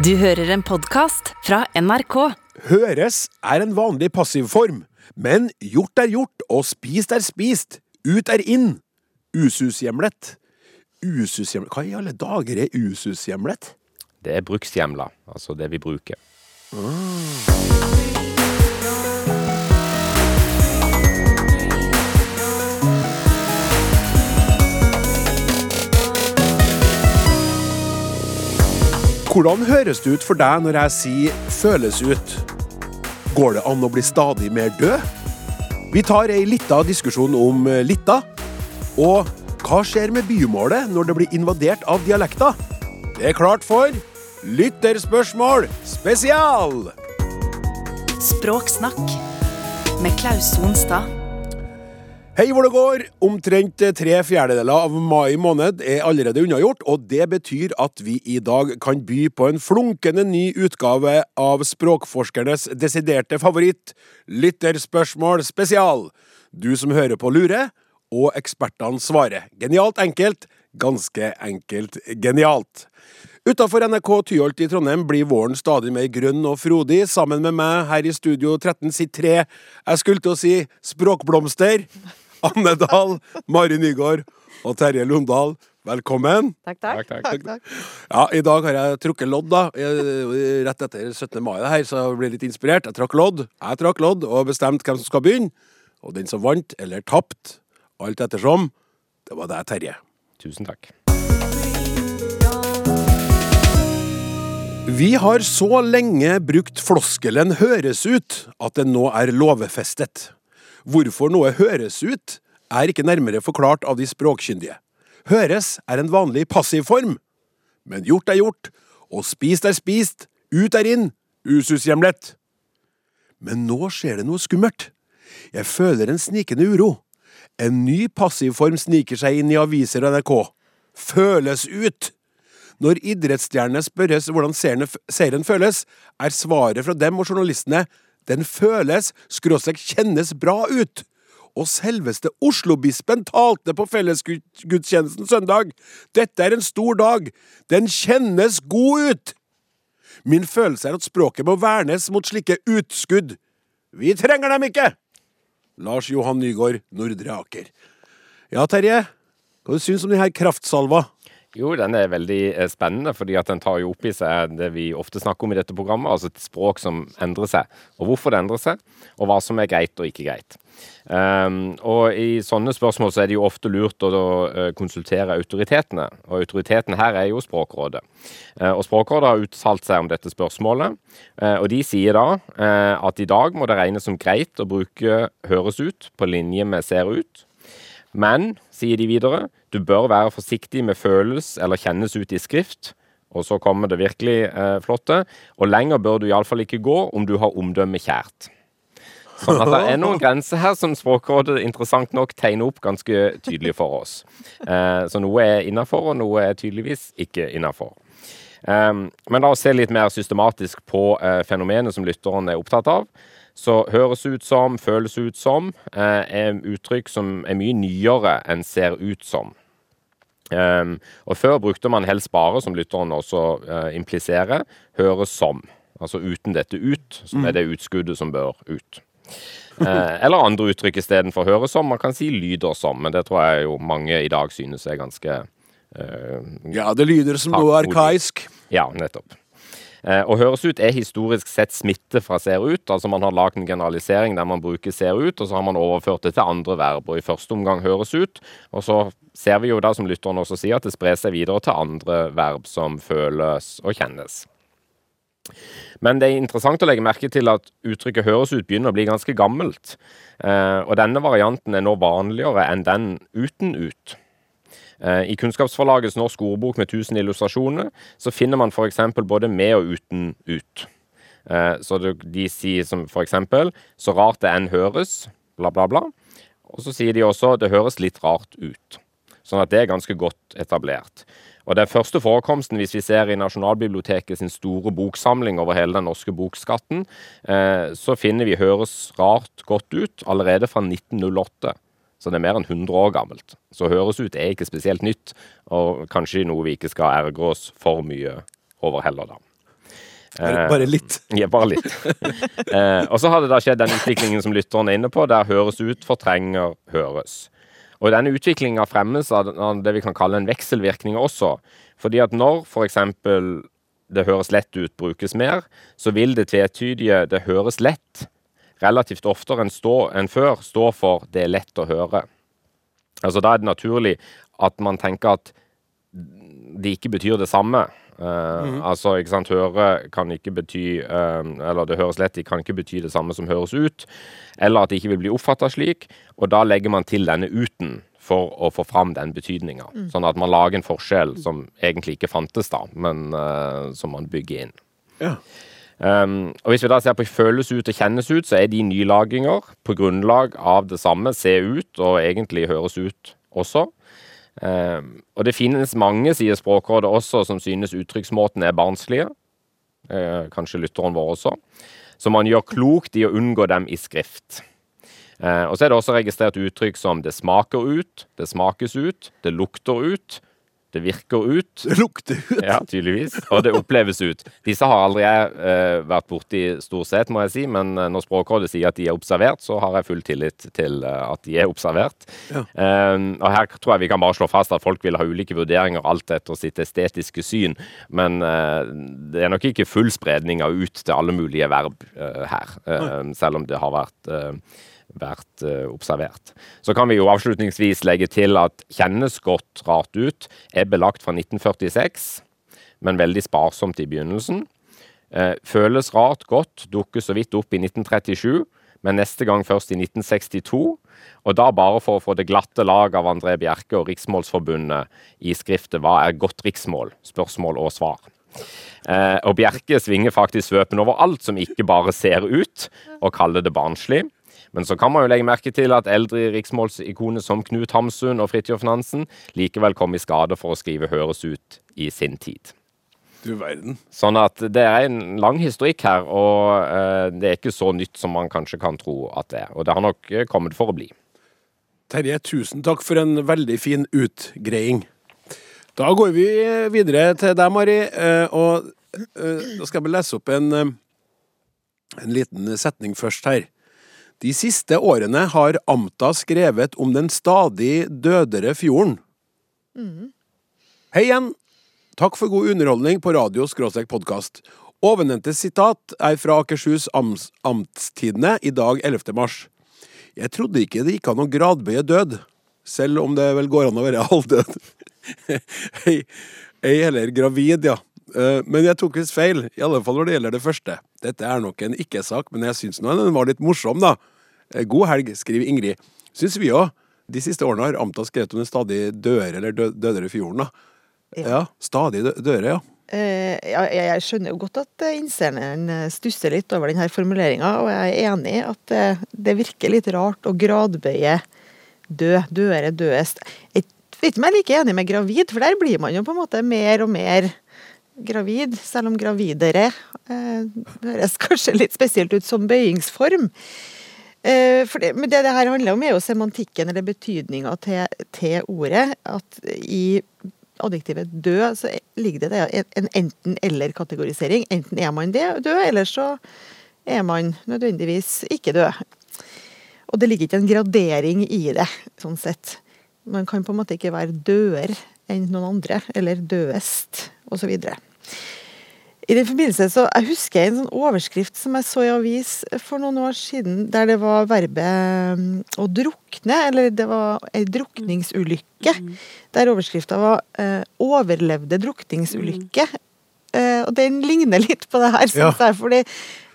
Du hører en podkast fra NRK. Høres er en vanlig passivform, men gjort er gjort, og spist er spist. Ut er inn. Usushjemlet. Usushjemlet Hva i alle dager er usushjemlet? Det er brukshjemla, altså det vi bruker. Hvordan høres det ut for deg når jeg sier 'føles ut'? Går det an å bli stadig mer død? Vi tar ei lita diskusjon om eh, litta. Og hva skjer med bymålet når det blir invadert av dialekter? Det er klart for Lytterspørsmål spesial! Språksnakk med Klaus Sonstad. Hei hvor det går! Omtrent tre fjerdedeler av mai måned er allerede unnagjort, og det betyr at vi i dag kan by på en flunkende ny utgave av språkforskernes desiderte favoritt, Lytterspørsmål spesial. Du som hører på lurer, og ekspertene svarer. Genialt enkelt, ganske enkelt genialt. Utafor NRK Tyholt i Trondheim blir våren stadig mer grønn og frodig. Sammen med meg her i Studio 13 sitter tre, jeg skulle til å si språkblomster. Anne Dahl, Mari Nygaard og Terje Lundal. Velkommen. Takk, takk. Takk, takk. Ja, I dag har jeg trukket lodd, da. Rett etter 17. mai det her, så jeg ble litt inspirert. Jeg trakk lodd, jeg trakk lodd og bestemte hvem som skal begynne. Og den som vant, eller tapte, alt ettersom, det var deg, Terje. Tusen takk. Vi har så lenge brukt floskelen 'høres ut' at den nå er lovfestet. Hvorfor noe høres ut, er ikke nærmere forklart av de språkkyndige. Høres er en vanlig passivform. Men gjort er gjort, og spist er spist, ut er inn, usushjemlet. Men nå skjer det noe skummelt. Jeg føler en snikende uro. En ny passivform sniker seg inn i aviser og NRK. Føles ut! Når idrettsstjernene spørres hvordan serien føles, er svaret fra dem og journalistene den føles, skråstrek kjennes bra ut. Og selveste Oslobispen talte på fellesgudstjenesten søndag. Dette er en stor dag. Den kjennes god ut. Min følelse er at språket må vernes mot slike utskudd. Vi trenger dem ikke! Lars Johan Nygaard, Nordre Aker. Ja, Terje. Hva syns du om denne kraftsalva? Jo, den er veldig eh, spennende, fordi at den tar jo opp i seg det vi ofte snakker om i dette programmet, altså et språk som endrer seg. Og hvorfor det endrer seg, og hva som er greit og ikke greit. Um, og i sånne spørsmål så er det jo ofte lurt å da, eh, konsultere autoritetene, og autoriteten her er jo Språkrådet. Uh, og Språkrådet har uttalt seg om dette spørsmålet, uh, og de sier da uh, at i dag må det regnes som greit å bruke høres ut på linje med ser ut. Men, sier de videre, du bør være forsiktig med føles eller kjennes ut i skrift. Og så kommer det virkelig eh, flotte. Og lenger bør du iallfall ikke gå om du har omdømmet kjært. Sånn at det er noen grenser her som Språkrådet interessant nok tegner opp ganske tydelig for oss. Eh, så noe er innafor, og noe er tydeligvis ikke innafor. Eh, men la oss se litt mer systematisk på eh, fenomenet som lytteren er opptatt av. Så høres ut som, føles ut som, eh, er uttrykk som er mye nyere enn ser ut som. Um, og før brukte man helst bare, som lytteren også uh, impliserer, høres som. Altså uten dette ut, som er det utskuddet som bør ut. Eh, eller andre uttrykk istedenfor høres som. Man kan si lyder som, men det tror jeg jo mange i dag synes er ganske uh, Ja, det lyder som noe arkaisk. Ja, nettopp. Eh, og høres ut er historisk sett smitte fra ser ut. Altså man har lagd en generalisering der man bruker ser ut, og så har man overført det til andre verb. Og i første omgang høres ut, og så ser vi jo da, som lytteren også sier, at det sprer seg videre til andre verb som føles og kjennes. Men det er interessant å legge merke til at uttrykket 'høres ut' begynner å bli ganske gammelt. Eh, og denne varianten er nå vanligere enn den uten ut. Eh, I Kunnskapsforlagets Norsk ordbok med 1000 illustrasjoner så finner man f.eks. både med og uten ut. Eh, så de sier som f.eks.: Så rart det enn høres, bla, bla, bla. Og så sier de også det høres litt rart ut. Sånn at det er ganske godt etablert. Og den første forekomsten, hvis vi ser i Nasjonalbiblioteket sin store boksamling over hele den norske bokskatten, eh, så finner vi 'høres rart godt ut' allerede fra 1908. Så det er mer enn 100 år gammelt. Så høres ut er ikke spesielt nytt, og kanskje noe vi ikke skal ergre oss for mye over heller, da. Bare, bare litt. Ja, bare litt. eh, og så har det da skjedd den utviklingen som lytteren er inne på, der høres ut fortrenger høres. Og denne utviklinga fremmes av det vi kan kalle en vekselvirkning også. Fordi at når f.eks. det høres lett ut brukes mer, så vil det tvetydige 'det høres lett' relativt oftere enn, stå, enn før står for 'det er lett å høre'. Altså Da er det naturlig at man tenker at de ikke betyr det samme. Uh, mm. Altså, ikke sant, høre kan ikke bety uh, Eller det høres lett, det kan ikke bety det samme som høres ut. Eller at det ikke vil bli oppfatta slik. Og da legger man til denne uten for å få fram den betydninga. Mm. Sånn at man lager en forskjell som egentlig ikke fantes da, men uh, som man bygger inn. Ja. Um, og Hvis vi da ser på føles ut og kjennes ut, så er de nylaginger på grunnlag av det samme. Se ut og egentlig høres ut også. Um, og det finnes mange, sier Språkrådet også, som synes uttrykksmåten er barnslige. Uh, kanskje lytteren vår også. Så man gjør klokt i å unngå dem i skrift. Uh, og så er det også registrert uttrykk som 'det smaker ut', 'det smakes ut', 'det lukter ut', det virker ut. Det lukter ut. Ja, tydeligvis. Og det oppleves ut. Disse har aldri jeg uh, vært borti stort sett, må jeg si. Men uh, når Språkrådet sier at de er observert, så har jeg full tillit til uh, at de er observert. Ja. og her tror jeg vi kan bare slå fast at folk vil ha ulike vurderinger alt etter sitt estetiske syn. Men det er nok ikke full spredning av ut til alle mulige verb her. selv om det har vært vært uh, observert. Så kan vi jo avslutningsvis legge til at 'kjennes godt rart ut' er belagt fra 1946, men veldig sparsomt i begynnelsen. Uh, 'Føles rart godt' dukker så vidt opp i 1937, men neste gang først i 1962. Og da bare for å få det glatte lag av André Bjerke og Riksmålsforbundet i skriftet 'Hva er godt riksmål?' spørsmål og svar. Eh, og Bjerke svinger faktisk svøpen over alt som ikke bare ser ut, og kaller det barnslig. Men så kan man jo legge merke til at eldre riksmålsikoner som Knut Hamsun og Fridtjof Nansen likevel kom i skade for å skrive 'høres ut' i sin tid. Du verden. Sånn at det er en lang historikk her, og uh, det er ikke så nytt som man kanskje kan tro at det er. Og det har nok eh, kommet for å bli. Terje, tusen takk for en veldig fin utgreiing. Da går vi videre til deg, Mari, uh, og da skal jeg lese opp en, en liten setning først her. De siste årene har Amta skrevet om den stadig dødere fjorden. Mm. Hei igjen! Takk for god underholdning på radio podkast. Ovennevnte sitat er fra Akershus Amts Amtstidene i dag 11. mars. Jeg trodde ikke det gikk an å gradbøye død, selv om det vel går an å være halvdød. Ei, ei heller gravid, ja. Eh, men jeg tok visst feil, i alle fall når det gjelder det første. Dette er nok en ikke-sak, men jeg syns den var litt morsom, da. Eh, god helg, skriver Ingrid. Syns vi òg. De siste årene har Amta skrevet om den stadig dødere eller dø dødere fjorden, da. Ja. ja stadig dødere, ja. Uh, ja, jeg skjønner jo godt at innsenderen stusser litt over denne formuleringa, og jeg er enig i at det, det, virker litt rart å gradbøye død, dødere, dødest. Jeg vet ikke om jeg er like enig med gravid, for der blir man jo på en måte mer og mer gravid, selv om gravidere eh, høres kanskje litt spesielt ut som bøyingsform. Eh, det, men det det her handler om, er jo semantikken eller betydninga til, til, ordet. At i adjektivet død så ligger det en enten-eller-kategorisering. Enten er man død, eller så er man nødvendigvis ikke død. Og det ligger ikke en gradering i det, sånn sett. Man kan på en måte ikke være døder enn noen andre, eller dødest, osv. I den forbindelse så Jeg husker en sånn overskrift som jeg så i avis for noen år siden, der det var verbet mm, å drukne, eller det var ei drukningsulykke. Mm. Der overskrifta var eh, 'overlevde drukningsulykke'. Mm. Eh, og den ligner litt på det her, syns ja. jeg. fordi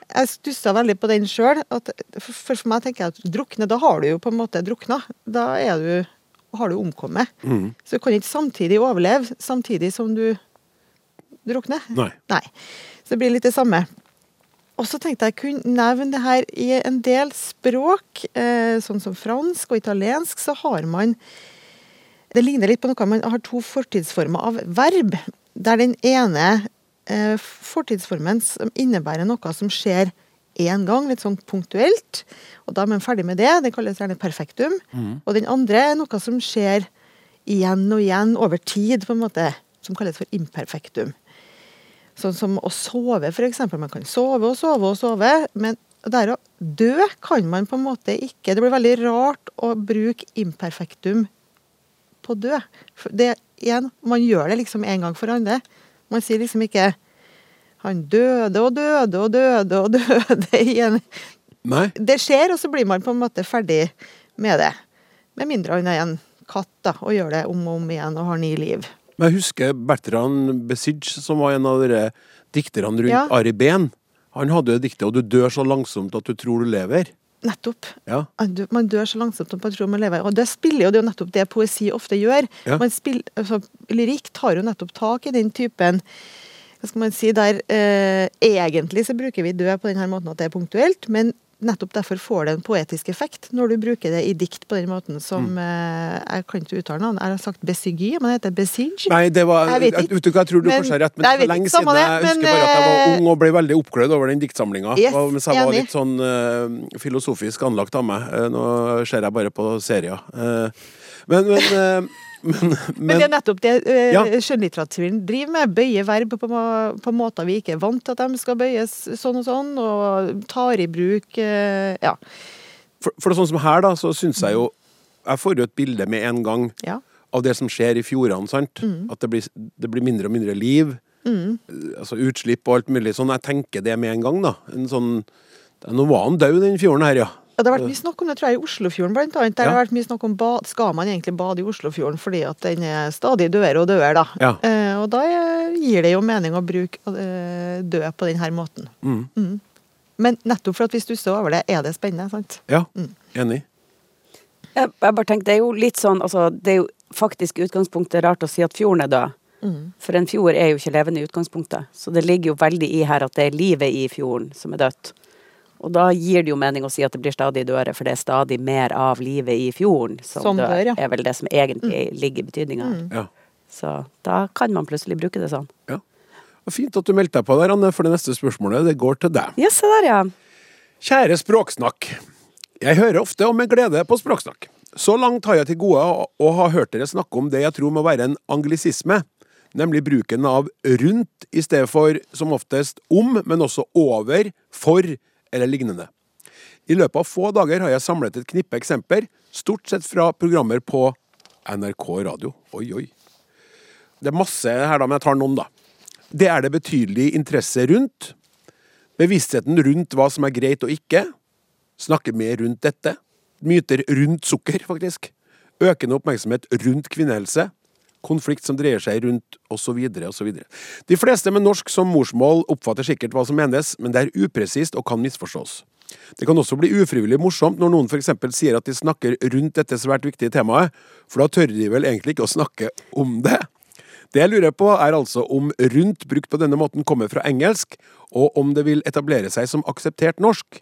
jeg stussa veldig på den sjøl. For, for meg tenker jeg at drukne, da har du jo på en måte drukna. Da er du, har du omkommet. Mm. Så du kan ikke samtidig overleve, samtidig som du drukne. Nei. Nei. Så det blir litt det samme. Og så tenkte jeg kunne nevne det her i en del språk, eh, sånn som fransk og italiensk, så har man Det ligner litt på noe man har to fortidsformer av verb. Der den ene eh, fortidsformen som innebærer noe som skjer én gang, litt sånn punktuelt, og da er man ferdig med det. Det kalles gjerne perfektum. Mm. Og den andre er noe som skjer igjen og igjen over tid, på en måte, som kalles for imperfektum. Sånn som å sove, f.eks. Man kan sove og sove og sove, men der å dø kan man på en måte ikke. Det blir veldig rart å bruke imperfektum på dø. Det, igjen, man gjør det liksom en gang for alle. Man sier liksom ikke han døde og døde og døde og døde igjen. Nei. Det skjer, og så blir man på en måte ferdig med det. Med mindre han er en katt da, og gjør det om og om igjen og har ni liv. Men jeg husker Bertrand Besige, som var en av dere dikterne rundt Ja. Ari Behn. Han hadde jo diktet 'Og du dør så langsomt at du tror du lever'. Nettopp. Ja. Man dør- så langsomt at man tror man lever. Og det spiller jo, det er jo nettopp det poesi ofte gjør. Ja. Man spill, altså, lyrikk tar jo nettopp tak i den typen hva skal man si, der eh, Egentlig så bruker vi død på denne måten at det er punktuelt, men nettopp derfor får det en poetisk effekt når du bruker det i dikt på den måten som Mm. eh, Jeg kan ikke uttale navnet. Jeg har sagt besygy, men det heter besige. Nei, det var Jeg vet ikke. vet du hva, jeg tror du Men- kanskje har rett, men det lenge siden. det, Jeg husker bare at jeg var eh, ung og ble veldig oppglødd over den diktsamlinga. Yes, Mens jeg var enig. litt sånn uh, filosofisk anlagt av meg. Uh, nå ser jeg bare på serier. Eh, men, men, eh, men, Men det er nettopp det eh, Ja. skjønnlitteraturen driver med. Bøye verb på, på måter vi ikke er vant til at de skal bøyes sånn og sånn, og tar i bruk eh, Ja. for, for det er sånn som her, da, så syns jeg jo Jeg får jo et bilde med en gang ja. av det som skjer i fjordene. sant? Mm. At det blir, det blir mindre og mindre liv. Mm. Altså utslipp og alt mulig sånn. Jeg tenker det med en gang, da. En sånn Nå var han død, den fjorden her, ja. Ja, det har vært mye snakk om det tror jeg, i Oslofjorden, blant annet. Der Ja. har vært mye snakk om bad. Skal man egentlig bade i Oslofjorden fordi at den er stadig dødere og dødere, da. Ja. Eh, og da gir det jo mening å bruke eh, død på denne måten. Mm. Men nettopp for at vi stusser over det, er det spennende, sant? Ja, Mm. enig. Jeg, jeg bare tenkte, Det er jo litt sånn, altså, det er jo faktisk i utgangspunktet rart å si at fjorden er død. For en fjord er jo ikke levende i utgangspunktet. Så det ligger jo veldig i her at det er livet i fjorden som er dødt. Og da gir det jo mening å si at det blir stadig dødere, for det er stadig mer av livet i fjorden som, Som dør. dør, ja. er vel det som egentlig ligger i betydninga Mm. Ja. Så da kan man plutselig bruke det sånn. ja. Og Fint at du meldte deg på der, Anne, for det neste spørsmålet det går til deg. Ja, se der, ja. Kjære Språksnakk. Jeg hører ofte og med glede på Språksnakk. Så langt har jeg til gode å ha hørt dere snakke om det jeg tror må være en anglisisme, nemlig bruken av rundt i stedet for som oftest om, men også over, for eller lignende. I løpet av få dager har jeg samlet et knippe eksempler, stort sett fra programmer på NRK radio. Oi, oi. Det er masse her, da, men jeg tar noen, da. Det er det betydelig interesse rundt. Bevisstheten rundt hva som er greit og ikke. Snakke mer rundt dette. Myter rundt sukker, faktisk. Økende oppmerksomhet rundt kvinnehelse. Konflikt som dreier seg rundt osv. osv. De fleste med norsk som morsmål oppfatter sikkert hva som menes, men det er upresist og kan misforstås. Det kan også bli ufrivillig morsomt når noen f.eks. sier at de snakker rundt dette svært viktige temaet, for da tør de vel egentlig ikke å snakke om det. Det jeg lurer på, er altså om rundt brukt på denne måten kommer fra engelsk, og om det vil etablere seg som akseptert norsk.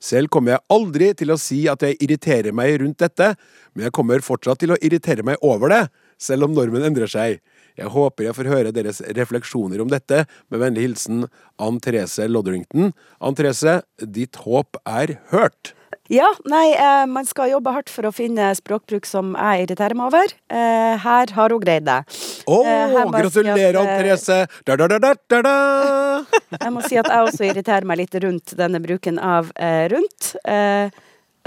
Selv kommer jeg aldri til å si at jeg irriterer meg rundt dette, men jeg kommer fortsatt til å irritere meg over det, selv om normen endrer seg. Jeg håper jeg får høre deres refleksjoner om dette, med vennlig hilsen Ann Therese Lodrington. Ann Therese, ditt håp er hørt. Ja, nei, eh, man skal jobbe hardt for å finne språkbruk som jeg irriterer meg over. Eh, her har hun greid det. Å, Eh, at, gratulerer, Ann Therese! Da, da, da, da, da, da. Jeg må si at jeg også irriterer meg litt rundt denne bruken av rundt. Eh,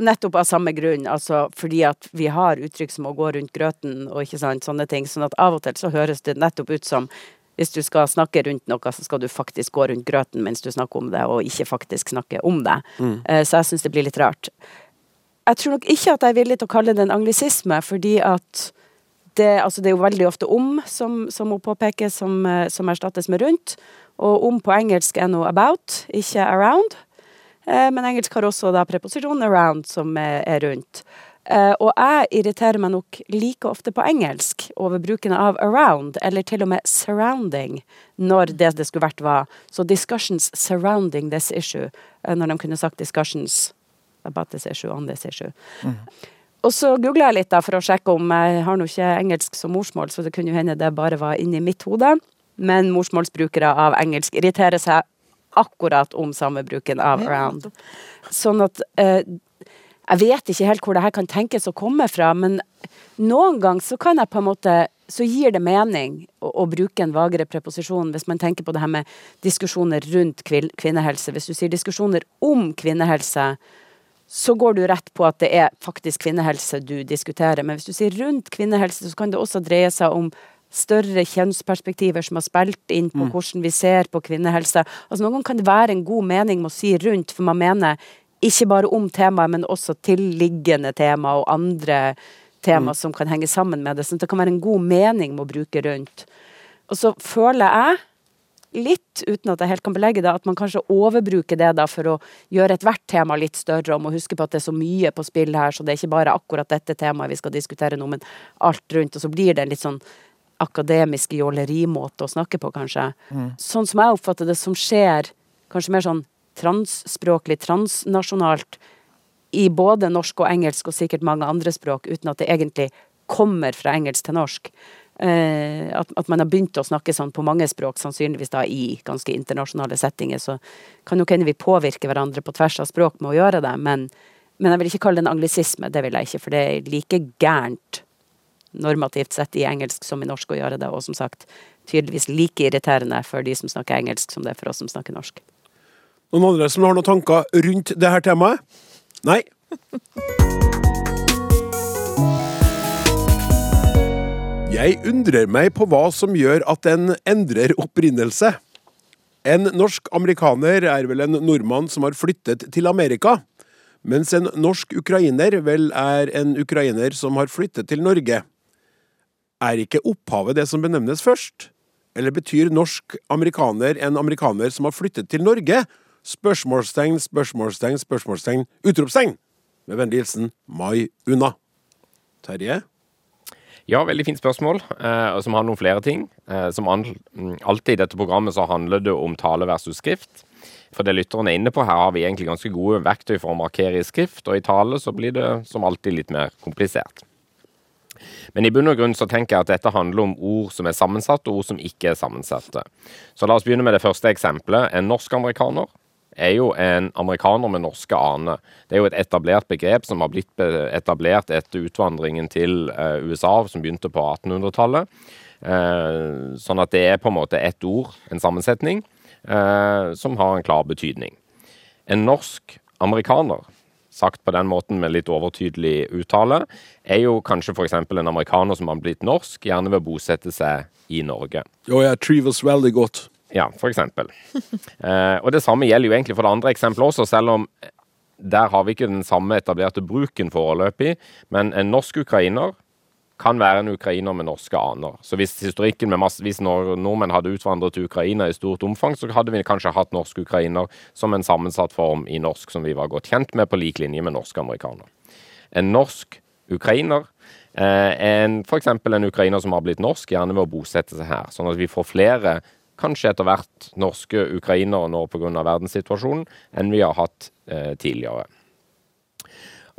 nettopp av samme grunn, altså fordi at vi har uttrykk som å gå rundt grøten og ikke sant, sånne ting. Sånn at av og til så høres det nettopp ut som hvis du skal snakke rundt noe, så skal du faktisk gå rundt grøten mens du snakker om det, og ikke faktisk snakke om det. Mm. så jeg syns det blir litt rart. Jeg tror nok ikke at jeg er villig til å kalle det en anglisisme, fordi at det, altså det er jo veldig ofte om som, som hun påpeker, som, eh, som erstattes med rundt. Og om på engelsk er noe about, ikke around. Eh, men engelsk har også da preposisjonen around, som er, er rundt. Eh, og jeg irriterer meg nok like ofte på engelsk over bruken av around, eller til og med surrounding, når det det skulle vært var. Så discussions surrounding this issue, eh, når de kunne sagt discussions about this issue, on this issue. Og så googla jeg litt da for å sjekke om jeg har nå ikke engelsk som morsmål, så det kunne jo hende det bare var inni mitt hode. Men morsmålsbrukere av engelsk irriterer seg akkurat om samme bruken av around. Sånn at eh, Jeg vet ikke helt hvor det her kan tenkes å komme fra, men noen ganger så kan jeg på en måte så gir det mening å, å, bruke en vagere preposisjon hvis man tenker på det her med diskusjoner rundt kvinnehelse. Hvis du sier diskusjoner om kvinnehelse, så går du rett på at det er faktisk kvinnehelse du diskuterer. Men hvis du sier rundt kvinnehelse, så kan det også dreie seg om større kjønnsperspektiver som har spilt inn på mm. hvordan vi ser på kvinnehelse. Altså Noen ganger kan det være en god mening med å si rundt, for man mener ikke bare om temaet, men også tilliggende tema og andre tema mm. som kan henge sammen med det. Så det kan være en god mening med å bruke rundt. Og så føler jeg litt, uten at jeg helt kan belegge det, at man kanskje overbruker det da for å gjøre ethvert tema litt større, og må huske på at det er så mye på spill her, så det er ikke bare akkurat dette temaet vi skal diskutere nå, men alt rundt. Og så blir det en litt sånn akademisk jålerimåte å snakke på, kanskje. Mm. Sånn som jeg oppfatter det, som skjer kanskje mer sånn transspråklig, transnasjonalt, i både norsk og engelsk og sikkert mange andre språk, uten at det egentlig kommer fra engelsk til norsk. Eh, at, at, man har begynt å snakke sånn på mange språk, sannsynligvis da i ganske internasjonale settinger, så kan jo hende vi påvirker hverandre på tvers av språk med å gjøre det, men, men jeg vil ikke kalle det en anglisisme, det vil jeg ikke, for det er like gærent normativt sett i engelsk som i norsk å gjøre det, og som sagt tydeligvis like irriterende for de som snakker engelsk som det er for oss som snakker norsk. Noen andre som har noen tanker rundt det her temaet? Nei. Jeg undrer meg på hva som gjør at en endrer opprinnelse. En norsk amerikaner er vel en nordmann som har flyttet til Amerika, mens en norsk ukrainer vel er en ukrainer som har flyttet til Norge. Er ikke opphavet det som benevnes først? Eller betyr norsk amerikaner en amerikaner som har flyttet til Norge, Spørsmålstegn, spørsmålstegn, spørsmålstegn, utropstegn! Med vennlig hilsen Mai Unna. Terje? Ja, veldig fint spørsmål, eh, som har noen flere ting. Eh, som mm, alltid i dette programmet så handler det om tale versus skrift. For det lytteren er inne på her, har vi egentlig ganske gode verktøy for å markere i skrift, og i tale så blir det som alltid litt mer komplisert. Men i bunn og grunn så tenker jeg at dette handler om ord som er sammensatte, og ord som ikke er sammensatte. Så la oss begynne med det første eksempelet. En norsk-amerikaner er jo en amerikaner med norske aner. Det er jo et etablert begrep som har blitt etablert etter utvandringen til uh, USA, som begynte på 1800-tallet. Uh, eh, sånn at det er på en måte ett ord, en sammensetning, uh, som har en klar betydning. En norsk amerikaner, sagt på den måten med litt overtydelig uttale, er jo kanskje f.eks. en amerikaner som har blitt norsk, gjerne vil bosette seg i Norge. Jo, jeg trives veldig godt. Ja, for eksempel. eh, og det samme gjelder jo egentlig for det andre eksempelet også, selv om der har vi ikke den samme etablerte bruken foreløpig. Men en norsk ukrainer kan være en ukrainer med norske aner. Så hvis historikken med masse, hvis nordmenn hadde utvandret til Ukraina i stort omfang, så hadde vi kanskje hatt norsk ukrainer som en sammensatt form i norsk som vi var godt kjent med, på lik linje med norske amerikaner. En norsk ukrainer eh, en, f.eks. en ukrainer som har blitt norsk, gjerne ved å bosette seg her. Sånn at vi får flere kanskje etter hvert norske ukrainere nå pga. verdenssituasjonen, enn vi har hatt eh, tidligere.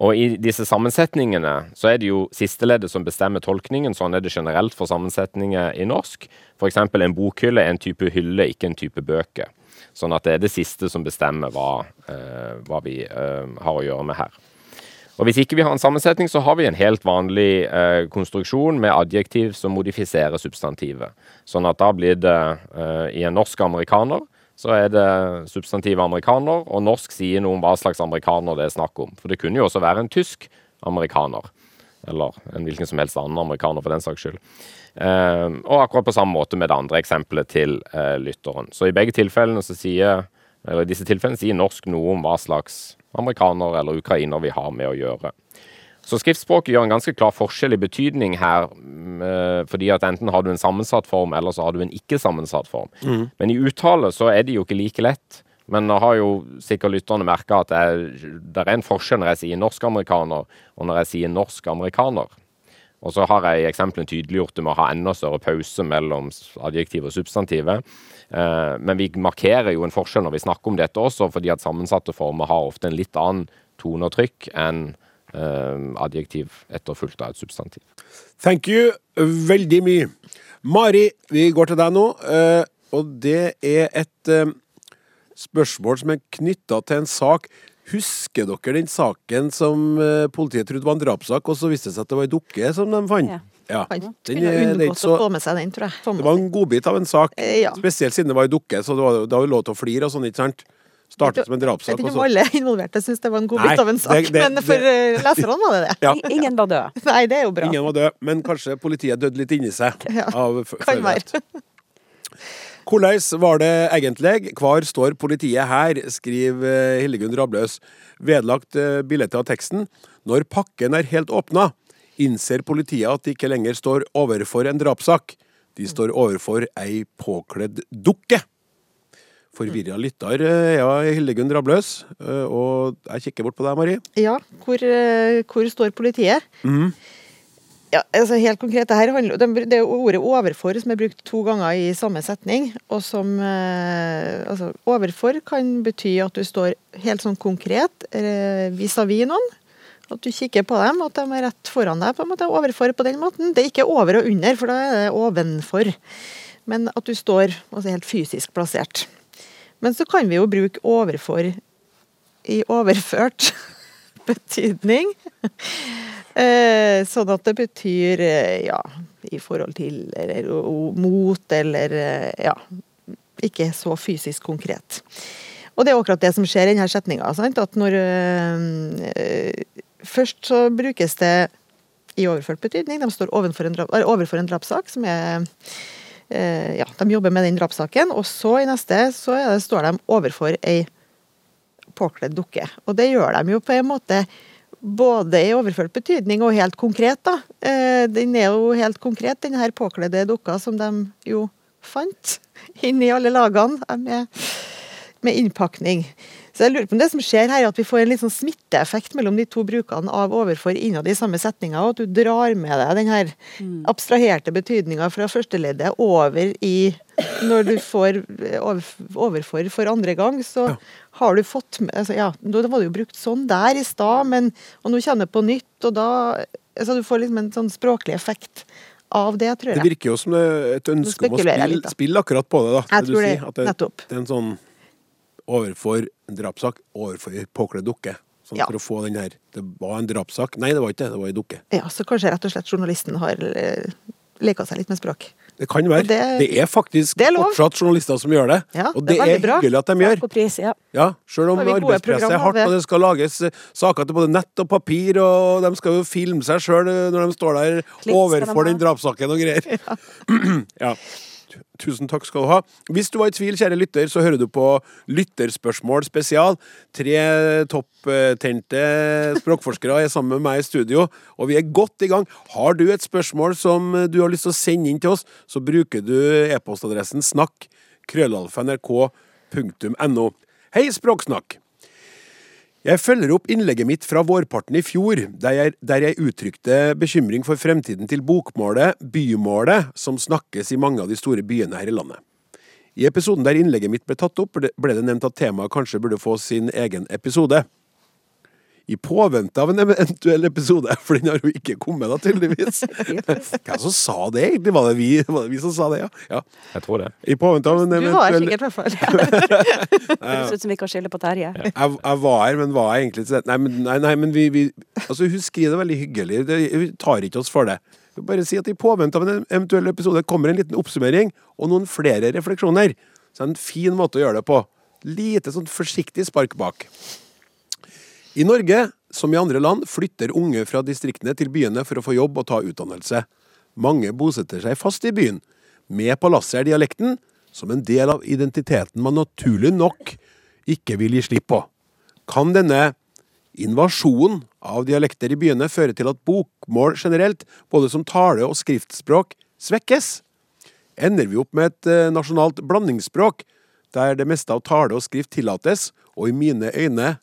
Og I disse sammensetningene så er det jo sisteleddet som bestemmer tolkningen. Sånn er det generelt for sammensetninger i norsk. F.eks. en bokhylle er en type hylle, ikke en type bøker. Sånn at det er det siste som bestemmer hva, eh, hva vi eh, har å gjøre med her. Og Hvis ikke vi har en sammensetning, så har vi en helt vanlig eh, konstruksjon med adjektiv som modifiserer substantivet. Sånn at da blir det eh, i en norsk amerikaner så er det substantivet amerikaner, og norsk sier noe om hva slags amerikaner det er snakk om. For det kunne jo også være en tysk amerikaner. Eller en hvilken som helst annen amerikaner, for den saks skyld. Eh, og akkurat på samme måte med det andre eksempelet til eh, lytteren. Så i begge tilfellene så sier eller i disse tilfellene sier norsk noe om hva slags amerikaner eller ukrainer vi har med å gjøre. Så skriftspråket gjør en ganske klar forskjell i betydning her, mm, eh, fordi at enten har du en sammensatt form, eller så har du en ikke-sammensatt form. Mm. Men i uttale så er det jo ikke like lett. Men nå har jo sikkert lytterne merka at det er, det en forskjell når jeg sier norsk-amerikaner, og når jeg sier norsk-amerikaner. Og så har jeg i eksemplene tydeliggjort det med å ha enda større pause mellom adjektiv og substantivet. Eh, men vi markerer jo en forskjell når vi snakker om dette også, fordi at sammensatte former har ofte en litt annen tone og trykk enn adjektiv etterfulgt av et substantiv. Thank you veldig mye. Mari, vi går til deg nå, eh, og det er et spørsmål som er knytta til en sak Husker dere den saken som politiet trodde var en drapssak, og så viste det seg at det var ei dukke som de fant? Ja. Ja. Han Den er unngått så- å få med seg den, tror jeg. Det var en godbit av en sak. Eh, ja. Spesielt siden det var ei dukke, så det var, det var lov til å flire og sånn, ikke sant? Startet som en Jeg drapssak. vet ikke om alle involverte syntes det var en god bit av en sak, det- det- men for eh, leserne var det det. Ja. Ingen var død. Nei, det er jo bra. Ingen var død, men kanskje politiet døde litt inni seg. Ja, av f- Kan førerrett. være. Hvordan var det egentlig? Hvor står politiet her? skriver eh, Hildegunn Rabløs. Vedlagt eh, bildet av teksten. Når pakken er helt åpna, innser politiet at de ikke lenger står overfor en drapssak. De står overfor ei påkledd dukke. Forvirra lytter eh, ja, Hildegunn Rabløs. Eh, Og jeg kikker bort på deg, Marie. Ja, hvor, eh, hvor står politiet? Mm. Ja, altså helt konkret, det, her handler, det er ordet 'overfor' som er brukt to ganger i samme setning. Og som eh, altså, Overfor kan bety at du står helt sånn konkret eh, vis-à-vis noen. At du kikker på dem, at de er rett foran deg. på en måte, Overfor på den måten. Det er ikke over og under, for da er det ovenfor. Men at du står altså helt fysisk plassert. Men så kan vi jo bruke 'overfor' i overført betydning. Eh, sånn at det betyr eh, ja, i forhold til eller mot eller eh, ja, ikke så fysisk konkret. Og det er akkurat det som skjer i denne setninga. At når Først så brukes det i overført betydning. De står overfor en, overfor en drapssak som er Ja, de jobber med den drapssaken. Og så i neste så det, står de overfor ei påkledd dukke. Og det gjør de jo på en måte både i overført betydning og helt konkret, da. Eh, den er jo helt konkret, den her påkledde dukka som de jo fant inni alle lagene eh, med, med innpakning. Så jeg lurer på om det som skjer her, er at vi får en litt sånn smitteeffekt mellom de to brukene av overfor innad i samme setninga, og at du drar med deg den her abstraherte betydninga fra førsteleddet over i Når du får overfor for andre gang, så har du fått med altså, Ja, da var det jo brukt sånn der i stad, men og nå kjenner jeg på nytt, og da altså, Du får liksom en sånn språklig effekt av det, tror jeg. Det virker jo som det er et ønske om å spille, litt, spille akkurat på det. da. Jeg du tror det, sier, at det, nettopp. det er en sånn overfor en drapssak, overfor en påkledd dukke. Sånn Ja. For å få den her Det var en drapssak. Nei, det var ikke det. Det var ei dukke. Ja, Så kanskje rett og slett journalisten har eh, leka seg litt med språk. Det kan være. Det, det- er faktisk det er fortsatt journalister som gjør det. Ja, og det det er er, hyggelig at de gjør. Pris, ja. Ja, Selv om arbeidspresset er hardt, og det skal lages eh, saker til både nett og papir, og de skal jo filme seg sjøl når de står der Klipp skal de overfor den drapssaken og greier. Ja. Tusen takk skal du ha. Hvis du var i tvil, kjære lytter, så hører du på Lytterspørsmål spesial. Tre topptente språkforskere er sammen med meg i studio, og vi er godt i gang. Har du et spørsmål som du har lyst til å sende inn til oss, så bruker du e-postadressen snakk krøllalfa.nrk.no. Hei, Språksnakk! Jeg følger opp innlegget mitt fra vårparten i fjor, der jeg, der jeg uttrykte bekymring for fremtiden til bokmålet, bymålet, som snakkes i mange av de store byene her i landet. I episoden der innlegget mitt ble tatt opp, ble det nevnt at temaet kanskje burde få sin egen episode. I påvente av en eventuell episode, for den har jo ikke kommet da, tydeligvis. Hvem som sa det, egentlig? Var det vi, var det vi som sa det, ja? ja. Jeg tror det. I påvente av en Du var her sikkert, i hvert fall. Høres ut som vi kan skylde på Terje. jeg, jeg var her, men var jeg egentlig til Nei, men, nei, nei, men vi, vi Altså, hun skriver det veldig hyggelig. Det, vi tar ikke oss for det. Bare si at i påvente av en eventuell episode kommer en liten oppsummering og noen flere refleksjoner. Så det er en fin måte å gjøre det på. Lite sånn forsiktig spark bak. I Norge, som i andre land, flytter unge fra distriktene til byene for å få jobb og ta utdannelse. Mange bosetter seg fast i byen. Med på lasset er dialekten, som en del av identiteten man naturlig nok ikke vil gi slipp på. Kan denne invasjonen av dialekter i byene føre til at bokmål generelt, både som tale- og skriftspråk, svekkes? Ender vi opp med et eh, nasjonalt blandingsspråk, der det meste av tale og skrift tillates, og i mine øyne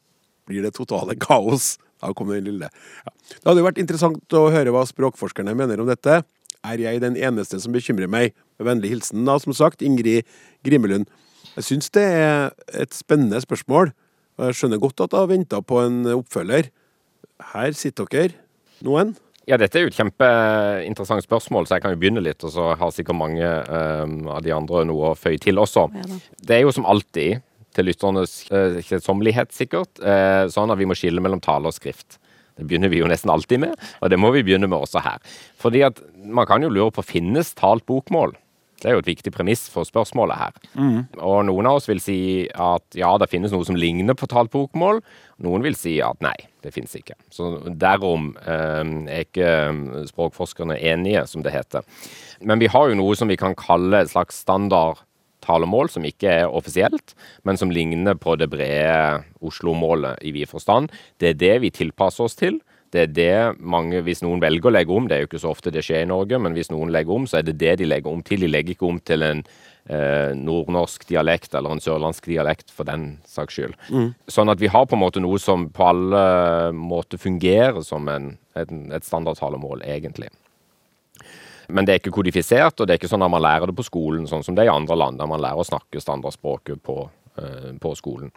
blir det totale kaos? Da kom den lille. Ja. Det hadde jo vært interessant å høre hva språkforskerne mener om dette. Er jeg den eneste som bekymrer meg? Med vennlig hilsen, da, som sagt, Ingrid Grimelund. Jeg syns det er et spennende spørsmål, og jeg skjønner godt at jeg har venta på en oppfølger. Her sitter dere, noen. Ja, dette er jo et kjempeinteressant spørsmål, så jeg kan jo begynne litt, og så har sikkert mange um, av de andre noe å føye til også. Det er jo som alltid, til lytternes uh, kjedsommelighet sikkert, eh, sånn at vi må skille mellom tale og skrift. Det begynner vi jo nesten alltid med, og det må vi begynne med også her. Fordi at man kan jo lure på finnes talt bokmål? Det er jo et viktig premiss for spørsmålet her. Og noen av oss vil si at ja, det finnes noe som ligner på talt bokmål. Noen vil si at nei, det finnes ikke. Så derom eh, er ikke eh, språkforskerne enige, som det heter. Men vi har jo noe som vi kan kalle et slags standard talemål som ikke er offisielt, men som ligner på det brede Oslo-målet i vid forstand. Det er det vi tilpasser oss til. Det er det mange, Hvis noen velger å legge om, det er jo ikke så ofte det skjer i Norge, men hvis noen legger om, så er det det de legger om til. De legger ikke om til en eh, nordnorsk dialekt eller en sørlandsk dialekt, for den saks skyld. Sånn at vi har på en måte noe som på alle måter fungerer som en, en, et standardtalemål, egentlig. Men det er ikke kodifisert, og det er ikke sånn at man lærer det på skolen, sånn som det er i andre land, der man lærer å snakke standardspråket på, eh, på skolen.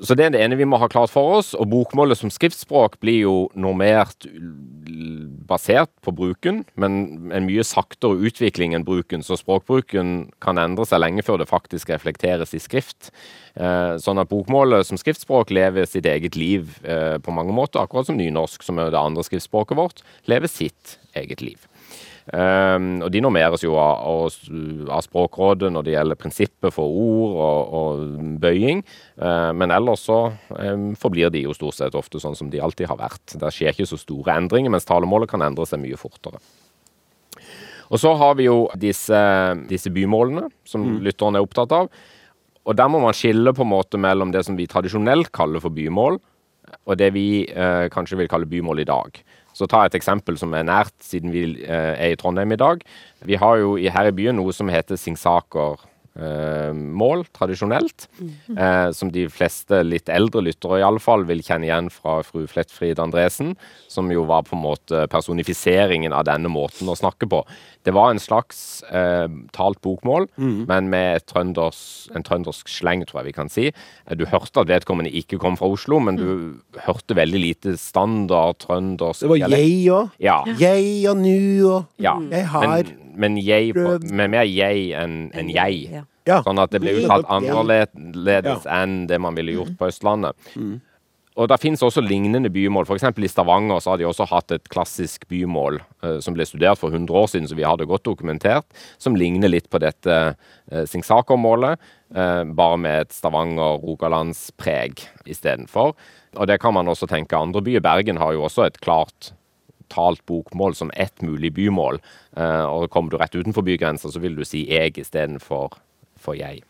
Så det er det ene vi må ha klart for oss. Og bokmålet som skriftspråk blir jo normert basert på bruken, men en mye saktere utvikling enn bruken. Så språkbruken kan endre seg lenge før det faktisk reflekteres i skrift. Eh, sånn at bokmålet som skriftspråk lever sitt eget liv eh, på mange måter, akkurat som nynorsk, som er det andre skriftspråket vårt, lever sitt eget liv. Um, og De normeres jo av, av, Språkrådet når det gjelder prinsippet for ord og, og bøying. Uh, men ellers så um, forblir de jo stort sett ofte sånn som de alltid har vært. Det skjer ikke så store endringer, mens talemålet kan endre seg mye fortere. Og så har vi jo disse, disse bymålene, som lytteren er opptatt av. Og der må man skille på en måte mellom det som vi tradisjonelt kaller for bymål, og det vi eh, kanskje vil kalle bymål i dag. Så ta et eksempel som er nært, siden vi eh, er i Trondheim i dag. Vi har jo her i byen noe som heter Singsaker. Eh, mål, tradisjonelt, eh, som de fleste litt eldre lyttere i alle fall vil kjenne igjen fra fru Flettfrid Andresen, som jo var på en måte personifiseringen av denne måten å snakke på. Det var en slags eh, talt bokmål, men med trønders, en trøndersk sleng, tror jeg vi kan si. Eh, Du hørte at vedkommende ikke kom fra Oslo, men du hørte veldig lite standard trøndersk Det var jeg òg. Ja. Jeg og nu og ja. Jeg har Men, men jeg på, med mer jeg enn en jeg. Ja. Sånn at det blir Mm. uttalt Ja. annerledes enn det man ville gjort på Østlandet. Og det finnes også lignende bymål. Eksempel i Stavanger så har de også hatt et klassisk bymål eh, som ble studert for 100 år siden, så vi har det godt dokumentert, som ligner litt på dette eh, Singsaker-målet, eh, bare med et Stavanger-Rogalandspreg istedenfor. Og det kan man også tenke andre byer. Bergen har jo også et klart talt bokmål som ett mulig bymål. Eh, og kommer du rett utenfor bygrensa, så vil du si jeg istedenfor for jeg.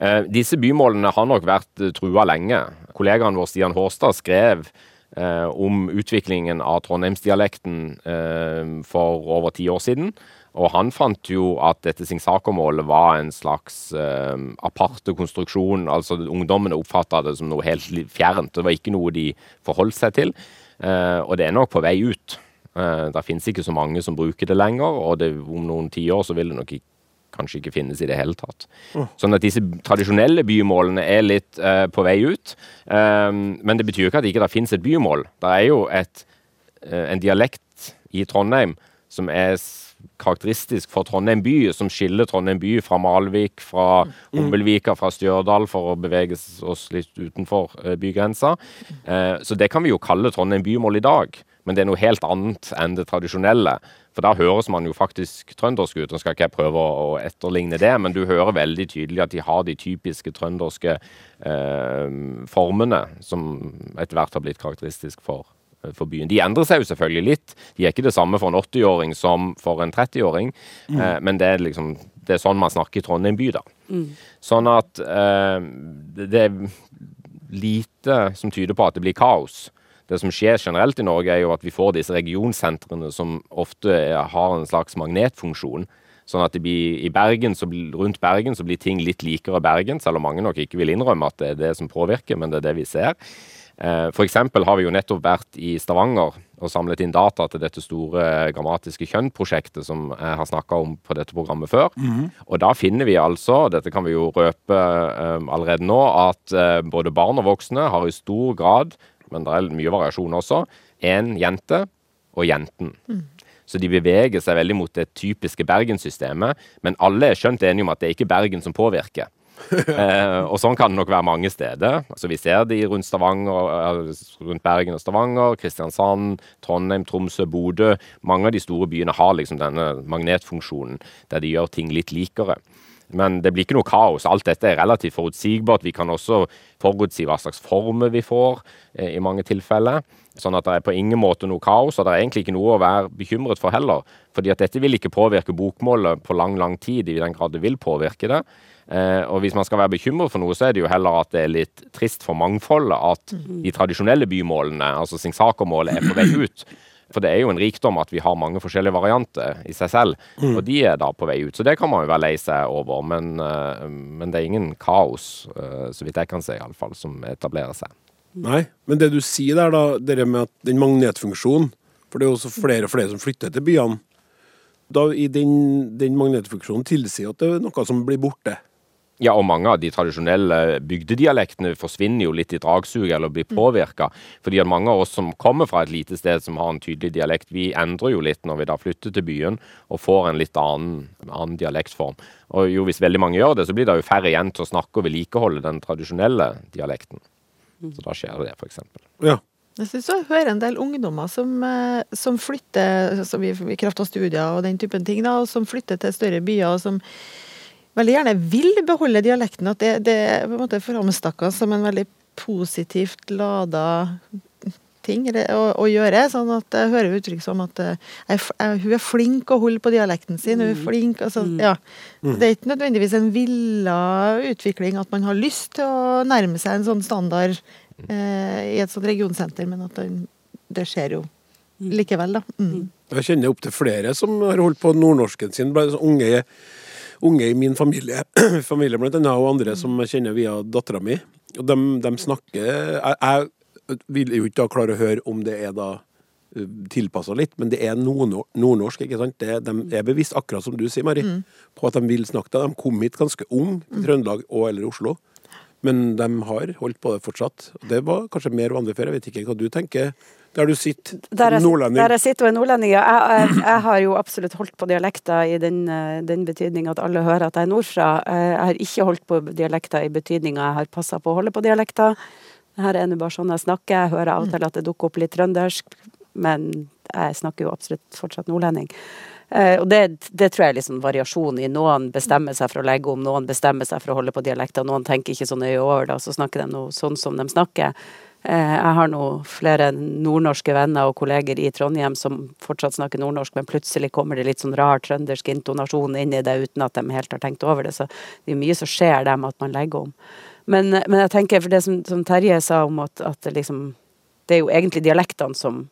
Eh, disse bymålene har nok vært eh, trua lenge. Kollegaen vår Stian Hårstad skrev om utviklingen av trondheimsdialekten for over ti år siden. Og han fant jo at dette Singsaker-målet var en slags eh, aparte konstruksjon. Altså ungdommene oppfatta det som noe helt fjernt. Det var ikke noe de forholdt seg til. Eh, og det er nok på vei ut. Uh, det finnes ikke så mange som bruker det lenger, og det, om noen tiår så vil det nok ikke, kanskje ikke finnes i det hele tatt. Sånn at disse tradisjonelle bymålene er litt uh, på vei ut. Um, men det betyr jo ikke at ikke det finnes et bymål. Det er jo et, uh, en dialekt i Trondheim som er karakteristisk for Trondheim by, som skiller Trondheim by fra Malvik, fra Hummelvika, fra Stjørdal, for å bevege oss litt utenfor eh, bygrensa. Eh, så det kan vi jo kalle Trondheim bymål i dag, men det er noe helt annet enn det tradisjonelle. For da høres man jo faktisk trøndersk ut. Nå skal ikke jeg prøve å etterligne det, men du hører veldig tydelig at de har de typiske trønderske eh, formene som etter hvert har blitt karakteristisk for, eh, for byen. De endrer seg jo selvfølgelig litt. De er ikke det samme for en 80-åring som for en 30-åring, eh, men det er liksom det er sånn man snakker i Trondheim by, da. Sånn at eh, det, er lite som tyder på at det blir kaos. Det som skjer generelt i Norge, er jo at vi får disse regionsentrene som ofte har en slags magnetfunksjon. Sånn at det blir, i Bergen, så rundt Bergen så blir ting litt likere Bergen, selv om mange nok ikke vil innrømme at det er det som påvirker, men det er det vi ser. Eh, For eksempel har vi jo nettopp vært i Stavanger og samlet inn data til dette store grammatiske kjønn-prosjektet som jeg har snakka om på dette programmet før. Og da finner vi altså, dette kan vi jo røpe eh, allerede nå, at eh, både barn og voksne har i stor grad, men det er mye variasjon også, en jente og jenten. Så de beveger seg veldig mot det typiske Bergenssystemet, men alle er skjønt enige om at det er ikke Bergen som påvirker. Eh, og sånn kan det nok være mange steder. Altså, vi ser de rundt Stavanger, eh, rundt Bergen og Stavanger, Kristiansand, Trondheim, Tromsø, Bodø. Mange av de store byene har liksom denne magnetfunksjonen, der de gjør ting litt likere. Men det blir ikke noe kaos. Alt dette er relativt forutsigbart. Vi kan også forutsi hva slags former vi får eh, i mange tilfeller. Sånn at det er på ingen måte noe kaos, og det er egentlig ikke noe å være bekymret for heller. Fordi at dette vil ikke påvirke bokmålet på lang, lang tid, i den grad det vil påvirke det. Eh, og hvis man skal være bekymret for noe, så er det jo heller at det er litt trist for mangfoldet at de tradisjonelle bymålene, altså Singsaker-målet, er på vei ut. For det er jo en rikdom at vi har mange forskjellige varianter i seg selv, og de er da på vei ut. Så det kan man jo være lei seg over, men, eh, men det er ingen kaos, eh, så vidt jeg kan se iallfall, som etablerer seg. Nei, men det du sier der, da, det med at den magnetfunksjonen For det er jo også flere og flere som flytter til byene. Da i den, den magnetfunksjonen tilsier at det er noe som blir borte. Ja, og mange av de tradisjonelle bygdedialektene forsvinner jo litt i dragsuget eller blir påvirka. Fordi at mange av oss som kommer fra et lite sted som har en tydelig dialekt, vi endrer jo litt når vi da flytter til byen og får en litt annen, annen dialektform. Og jo, hvis veldig mange gjør det, så blir det jo færre igjen til å snakke og vedlikeholde den tradisjonelle dialekten. Så da skjer det, f.eks. Ja. Jeg syns jeg hører en del ungdommer som, eh, som flytter som i kraft av studier og den typen ting, da, og som flytter til større byer, og som veldig gjerne vil beholde dialekten. At det, det på en måte framstakka som en veldig positivt lada ting å, å gjøre. Sånn at jeg hører uttrykk som at eh, jeg, jeg, hun er flink å holde på dialekten sin. Hun er flink, altså, ja. Det er ikke nødvendigvis en villa utvikling at man har lyst til å nærme seg en sånn standard eh, i et sånt regionsenter, men at den, det skjer jo likevel, da. Mm. Jeg kjenner opptil flere som har holdt på nordnorsken sin. Unge, unge i min familie, familie blant annet, og andre som jeg kjenner via dattera mi. Og de, de snakker jeg, jeg vil jo ikke da klare å høre om det er da tilpassa litt, men det er nordnorsk. ikke sant? Det, de er bevisst, akkurat som du sier, Mari, på at de vil snakke det. De kom hit ganske ung til Trøndelag og eller Oslo, men de har holdt på det fortsatt. Det var kanskje mer vanlig før. Jeg vet ikke hva du tenker. Der du sitter, Der jeg, nordlending. der jeg sitter og er nordlending, ja. Jeg, jeg, jeg har jo absolutt holdt på dialekter i den, eh, den betydning at alle hører at jeg er nordfra. Eh, Jeg har ikke holdt på dialekter i betydninga jeg har passa på å holde på dialekter. Her er nå bare sånn jeg snakker. Jeg hører av og til at det dukker opp litt trøndersk, men jeg snakker jo absolutt fortsatt nordlending. Eh, og det, det tror jeg er liksom variasjon i. Noen bestemmer seg for å legge om, noen bestemmer seg for å holde på dialekter, noen tenker ikke så nøye over det, og så snakker de noe sånn som de snakker. Eh, Jeg har nå flere nordnorske venner og kolleger i Trondheim som fortsatt snakker nordnorsk, men plutselig kommer det litt sånn rar trøndersk intonasjon inn i det uten at de helt har tenkt over det. Så det er mye som skjer der med at man legger om. Men, men jeg tenker, for det som, som Terje sa om at, at det liksom Det er jo egentlig dialektene som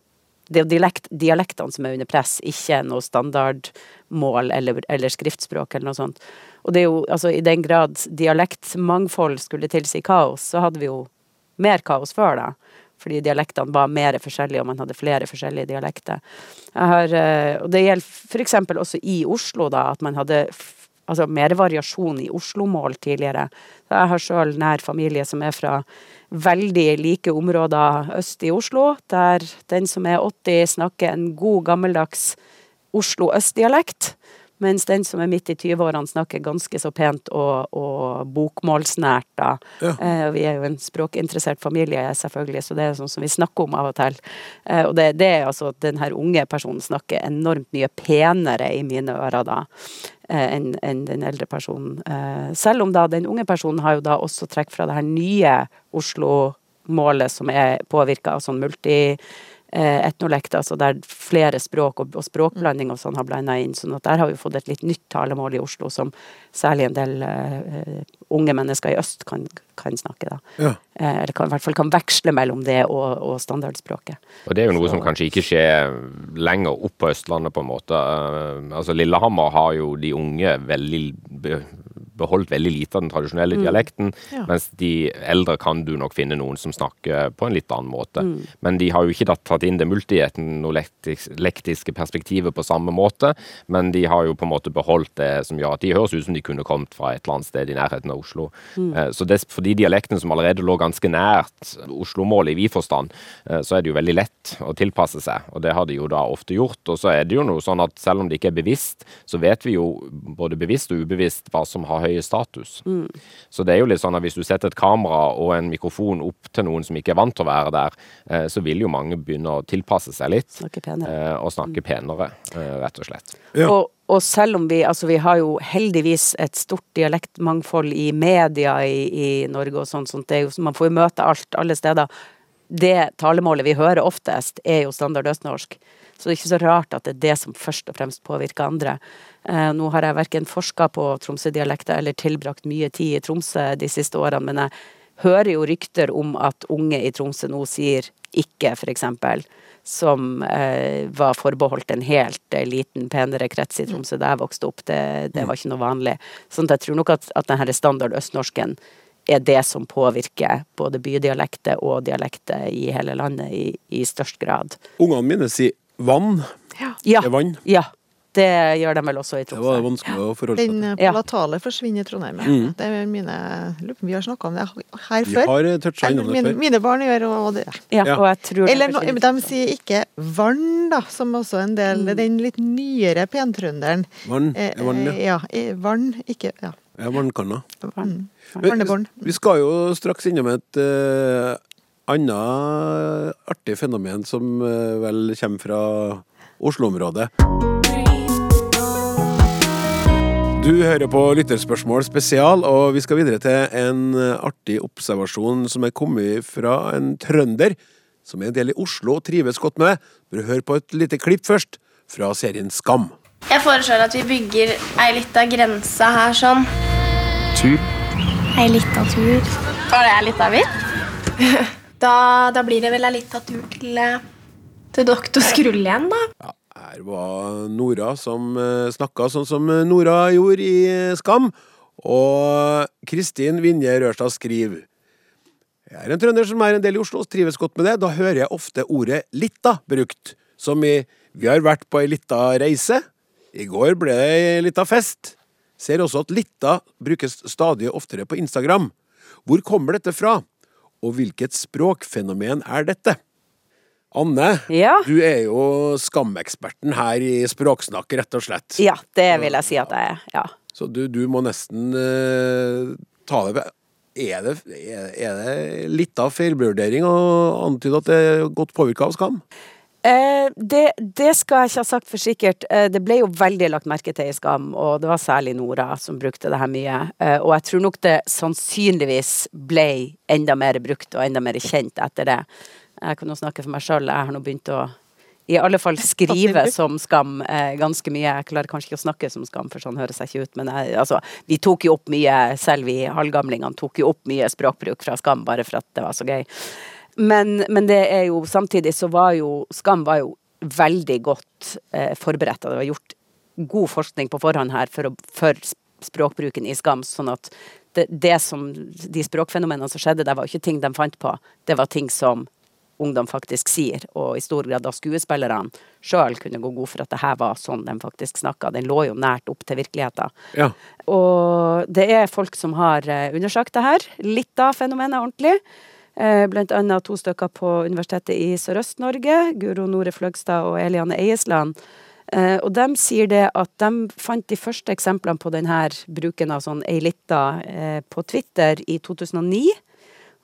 det er dialekt, dialektene som er under press, ikke noe standardmål eller, eller skriftspråk eller noe sånt. Og det er jo, altså i den grad dialektmangfold skulle tilsi kaos, så hadde vi jo mer kaos før da. Fordi dialektene var mer forskjellige, og man hadde flere forskjellige dialekter. Har, eh, og det gjelder f.eks. også i Oslo, da, at man hadde altså mer variasjon i Oslo-mål tidligere. Så jeg har sjøl nær familie som er fra veldig like områder øst i Oslo, der den som er 80 snakker en god gammeldags Oslo øst-dialekt, mens den som er midt i 20-årene snakker ganske så pent og, og bokmålsnært, da. Ja. Eh, vi er jo en språkinteressert familie, selvfølgelig, så det er sånn som vi snakker om av og til. Eh, og det, det er altså at den her unge personen snakker enormt mye penere i mine ører da eh, enn en den eldre personen. Eh, selv om da den unge personen har jo da også trekk fra det her nye Oslo-målet som er påvirka av sånn multi etnolekt, altså der flere språk og, og språkblanding og sånn har blanda inn. sånn at der har vi fått et litt nytt talemål i Oslo som særlig en del eh, eh, unge mennesker i øst kan, kan snakke. da. Ja. Eh, eller kan, i hvert fall kan veksle mellom det og, og standardspråket. Og det er jo noe Så- som kanskje ikke skjer lenger opp på Østlandet, på en måte. Uh, altså Lillehammer har jo de unge veldig beholdt veldig lite av den tradisjonelle dialekten, Ja. mens de eldre kan du nok finne noen som snakker på en litt annen måte. Men de har jo ikke da tatt inn det multietnolektiske perspektivet på samme måte, men de har jo på en måte beholdt det som gjør at de høres ut som de kunne kommet fra et eller annet sted i nærheten av Oslo. Mm. Så det, for de dialektene som allerede lå ganske nært Oslo-målet i vid forstand, eh, så er det jo veldig lett å tilpasse seg, og det har de jo da ofte gjort. Og så er det jo noe sånn at selv om det ikke er bevisst, så vet vi jo både bevisst og ubevisst hva som har høy status. Så det er jo litt sånn at hvis du setter et kamera og en mikrofon opp til noen som ikke er vant til å være der, eh, så vil jo mange begynne å tilpasse seg litt. Snakke penere. eh, Og snakke penere, eh, rett og slett. Ja. Og, og selv om vi altså vi har jo heldigvis et stort dialektmangfold i media i, i Norge og sånn, sånt, det er jo, man får jo møte alt alle steder. Det talemålet vi hører oftest, er jo standard østnorsk. Så det er ikke så rart at det er det som først og fremst påvirker andre. Eh, nå har jeg verken forska på Tromsø-dialekter eller tilbrakt mye tid i Tromsø de siste årene, men jeg hører jo rykter om at unge i Tromsø nå sier ikke, eksempel. Som eh, var forbeholdt en helt eh, liten, penere krets i Tromsø da jeg vokste opp. Det, det var ikke noe vanlig. Sånn at jeg tror nok at, at denne standard østnorsken er det som påvirker både bydialekter og dialekter i hele landet i, i størst grad. Ungene mine sier vann. Ja, er vann. ja. Det gjør de vel også i Det var vanskelig å forholde seg til. eh, Ja. palatale forsvinner i Trondheim. Mm. Det er mine Vi har snakka om det her Vi før. har toucha innom det mine, før. mine barn gjør og det. Ja, Ja. og jeg tror Eller det no, de sier ikke vann, da, som også en del Mm. Den litt nyere pentrønderen. Vann Eh, vann, ja. eh, ja. eh, Vann, ikke Ja. Ja, vannkanna. Vann. Barnebarn. Vi skal jo straks innom et uh, annet artig fenomen som uh, vel kommer fra Oslo-området. Du hører på Lytterspørsmål spesial, og vi skal videre til en eh, artig observasjon som er kommet fra en trønder som er en del i Oslo og trives godt med. Bør høre på et lite klipp først, fra serien Skam. Jeg foreslår at vi bygger ei lita grense her sånn. Tur. Ei lita tur. Var det ei lita bit? Da, da blir det vel ei lita tur til, eh, til doktor Skrull igjen, da. Ja, her var Nora som uh, snakka sånn som eh, Nora gjorde i eh, Skam. Og Kristin Vinje Rørstad skriver Jeg er en trønder som er en del i Oslo og trives godt med det. Da hører jeg ofte ordet 'litta' brukt, som i 'vi har vært på ei lita reise'. I går ble det ei lita fest. Ser også at 'litta' brukes stadig oftere på Instagram. Hvor kommer dette fra? Og hvilket språkfenomen er dette? Anne, Ja. du er jo skameksperten her i Språksnakk, rett og slett. Ja, det vil jeg si at jeg er. Ja. Så du, du må nesten uh, ta det er det, er, er det litt av feilvurdering å antyde at det er godt påvirka av skam? Eh, det, det skal jeg ikke ha sagt for sikkert. Eh, det ble jo veldig lagt merke til i Skam, og det var særlig Nora som brukte det her mye. Eh, og jeg tror nok det sannsynligvis ble enda mer brukt og enda mer kjent etter det. Jeg kan jo snakke for meg sjøl, jeg har nå begynt å i alle fall skrive som Skam eh, ganske mye. Jeg klarer kanskje ikke å snakke som Skam, for sånn høres jeg ikke ut. Men jeg, altså, vi tok jo opp mye, selv vi halvgamlingene tok jo opp mye språkbruk fra Skam, bare for at det var så gøy. Men, men det er jo samtidig så var jo Skam var jo veldig godt eh, forberedt, det var gjort god forskning på forhånd her for, å, for språkbruken i Skam, sånn at det, det som de språkfenomenene som skjedde der, var ikke ting de fant på, det var ting som ungdom faktisk sier, og i stor grad da skuespillerne sjøl kunne gå god for at det her var sånn de faktisk snakka. Den lå jo nært opp til virkeligheten. Ja. Og det er folk som har eh, undersøkt det her, litt av fenomenet ordentlig. Eh, annet to stykker på Universitetet i Sørøst-Norge, Guro Nore Fløgstad og Eliane Eiesland. Eh, Og de sier det at de fant de første eksemplene på denne bruken av sånn ei lita eh, på Twitter i 2009.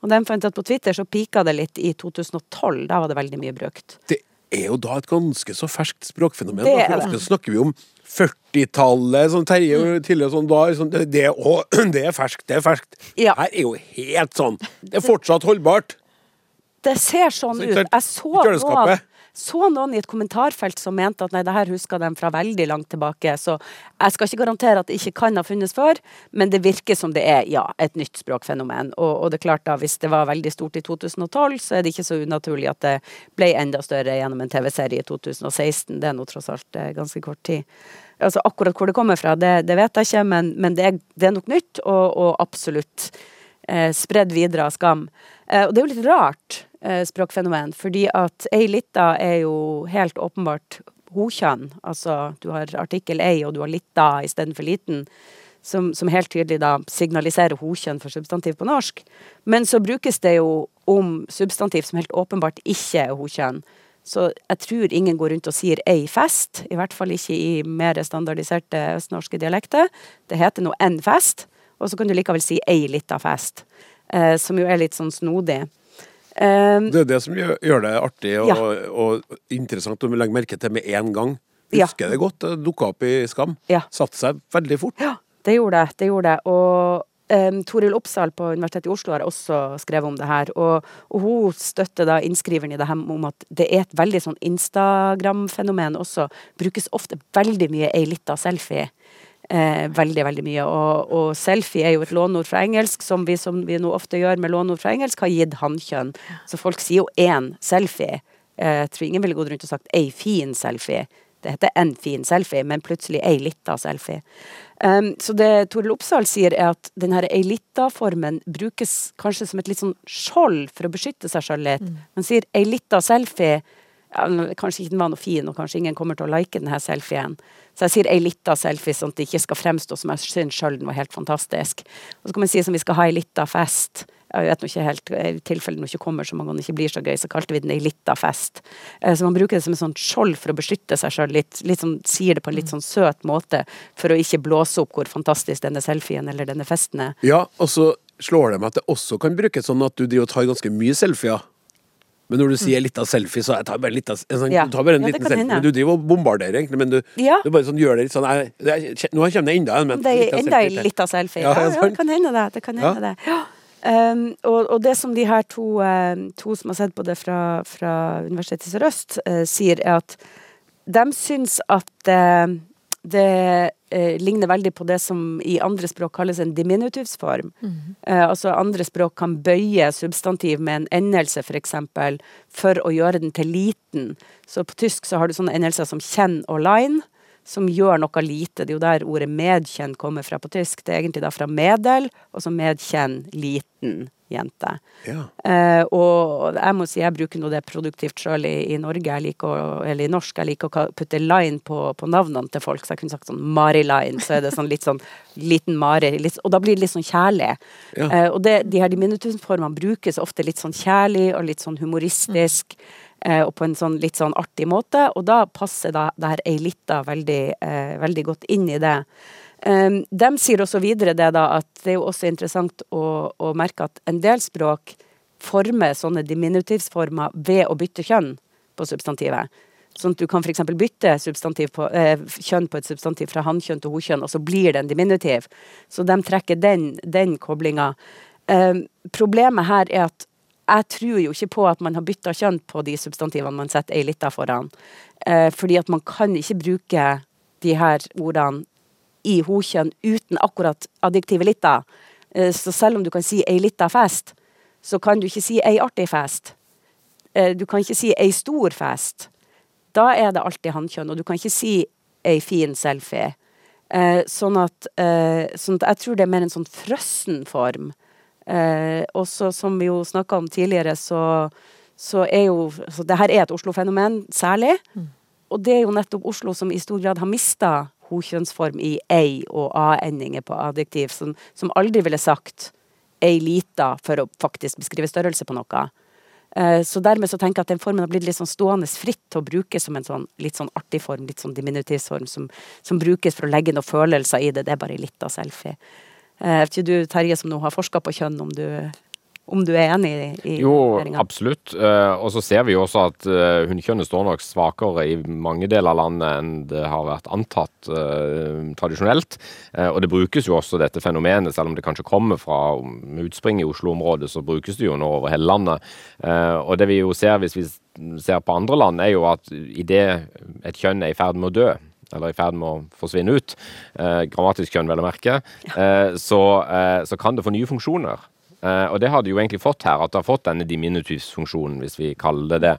Og de fant at på Twitter så pika det litt i 2012. Da var det veldig mye brukt. Det er jo da et ganske så ferskt språkfenomen. Det for ofte snakker vi om 40-tallet, som Terje Mm. tidligere sånn da. Sånn, det, det, å, det er ferskt, det er ferskt. Ja. Her er jo helt sånn. Det er fortsatt holdbart. Det ser sånn Så ut. Jeg så noen, så noen i et kommentarfelt som mente at nei, det her husker de fra veldig langt tilbake. Så jeg skal ikke garantere at det ikke kan ha funnes før, men det virker som det er ja, et nytt språkfenomen. Og, og det er klart da, hvis det var veldig stort i 2012, så er det ikke så unaturlig at det ble enda større gjennom en TV-serie i 2016. Det er nå tross alt eh, ganske kort tid. Altså Akkurat hvor det kommer fra, det, det vet jeg ikke, men, men det, er, det er nok nytt, og, og absolutt eh, spredd videre av skam. Eh, og det er jo litt rart eh, språkfenomen, fordi at ei lita er jo helt åpenbart hokjønn. Altså du har artikkel ei, og du har lita istedenfor liten. Som, som helt tydelig da signaliserer hokjønn for substantiv på norsk. Men så brukes det jo om substantiv som helt åpenbart ikke er hokjønn. Så jeg tror ingen går rundt og sier ei fest, i hvert fall ikke i mer standardiserte østnorske dialekter. Det heter nå en fest. og så kan du likevel si ei lita fest. Eh, som jo er litt sånn snodig. Um, Det er det som gjør, gjør det artig og, Ja. og interessant å legge merke til med en gang. Ja. Husker det godt. Det dukka opp i Skam. Ja. Satte seg veldig fort. Ja, det gjorde det. det gjorde det. Og um, Toril Oppsal på Universitetet i Oslo har også skrevet om det her. Og, og hun støtter da innskriveren i det her om at det er et veldig sånn Instagram-fenomen også. Brukes ofte veldig mye ei lita selfie. Eh, veldig, veldig mye. Og, og selfie er jo et lånord fra engelsk, som vi, som vi nå ofte gjør med lånord fra engelsk, har gitt hannkjønn. Så folk sier jo én selfie. Eh, Jeg tror ingen ville gått rundt og sagt ei fin selfie. Det heter en fin selfie, men plutselig ei lita selfie. Um, så det Toril Oppsal sier, er at denne ei lita-formen brukes kanskje som et litt sånn skjold for å beskytte seg sjøl litt. Man sier ei lita selfie Kanskje ikke den var noe fin, og kanskje ingen kommer til å like denne selfien. Så jeg sier ei lita selfie, sånn at det ikke skal fremstå som jeg syns sjøl den var helt fantastisk. Og så kan man si som vi skal ha ei lita fest. Jeg vet nå ikke helt, I tilfelle den ikke kommer så mange ganger, ikke blir så gøy, så kalte vi den ei lita fest. Eh, Så man bruker det som et sånt skjold for å beskytte seg sjøl litt. litt sånn, sier det på en litt sånn søt måte, for å ikke blåse opp hvor fantastisk denne selfien eller denne festen er. Ja, og så slår det meg at det også kan brukes sånn at du driver og tar ganske mye selfier. Men når du sier litt av selfie, så jeg tar bare, litt av, en sånn, Mm. Ja. tar bare en Ja, liten selfie. Men du driver og bombarderer, egentlig. Men du, Ja. du bare sånn, gjør det litt sånn jeg, jeg, Nå kommer det enda en. men Det er enda en litt av selfie. Ja, Ja, det kan hende det. det, kan hende det. Ja. Um, og, og det som de her to, eh, to som har sett på det fra, fra Universitetet i Sørøst, uh, sier, er at de syns at eh, det eh, ligner veldig på det som i andre språk kalles en diminutivsform. Eh, altså andre språk kan bøye substantiv med en endelse, for eksempel, for å gjøre den til liten. Så på tysk så har du sånne endelser som kjenn og line, som gjør noe lite. Det er jo der ordet medkjenn kommer fra på tysk. Det er egentlig da fra medel, og så medkjenn liten jente. Ja. Eh, og jeg må si jeg bruker nå det produktivt sjøl i, i Norge, å, eller i norsk. Jeg liker å putte line på, på navnene til folk, så jeg kunne sagt sånn Mari Line, så er det sånn litt sånn liten Mari, litt, og da blir det litt sånn kjærlig. Ja. Eh, og det, de her diminutivformene brukes ofte litt sånn kjærlig og litt sånn humoristisk. Mm Og på en sånn litt sånn artig måte, og da passer da det her ei lita veldig, eh, veldig godt inn i det. De sier også videre det da, at det er jo også interessant å, å merke at en del språk former sånne diminutivsformer ved å bytte kjønn på substantivet. Sånn at du kan f.eks. bytte på, eh, kjønn på et substantiv fra hankjønn til hokjønn, og så blir det en diminutiv. Så de trekker den, den koblinga. Eh, problemet her er at jeg tror jo ikke på at man har bytta kjønn på de substantivene man setter ei lita foran. Eh, fordi at man kan ikke bruke de her ordene i hokjønn uten akkurat adjektivet lita. Eh, Så selv om du kan si ei lita fest, så kan du ikke si ei artig fest. Eh, Du kan ikke si ei stor fest. Da er det alltid hankjønn, og du kan ikke si ei fin selfie. Eh, sånn, at, sånn at jeg tror det er mer en sånn frøssen form. Eh, også som vi jo snakka om tidligere, så, så er jo så Det her er et Oslo-fenomen særlig. Og det er jo nettopp Oslo som i stor grad har mista hokjønnsform i ei og a-endinger på adjektiv, som, som aldri ville sagt ei lita for å faktisk beskrive størrelse på noe. Eh, Så dermed så tenker jeg at den formen har blitt litt sånn stående fritt til å bruke som en sånn litt sånn artig form, litt sånn diminutivsform, som, som brukes for å legge noen følelser i det. Det er bare ei lita selfie. Jeg vet ikke du, Terje, som nå har forska på kjønn, om du, om du er enig i, i Jo, regjeringen. absolutt. Eh, og så ser vi jo også at uh, hunnkjønnet står nok svakere i mange deler av landet enn det har vært antatt eh, tradisjonelt. Eh, og det brukes jo også dette fenomenet, selv om det kanskje kommer fra utspring i Oslo-området, så brukes det jo nå over hele landet. Eh, og det vi jo ser hvis vi ser på andre land, er jo at idet et kjønn er i ferd med å dø, eller i ferd med å forsvinne ut, eh, grammatisk kjønn vel å merke, eh, så, eh, så kan det få nye funksjoner. Eh, og det har de jo egentlig fått her, at det har fått denne diminutivsfunksjonen, hvis vi kaller det det.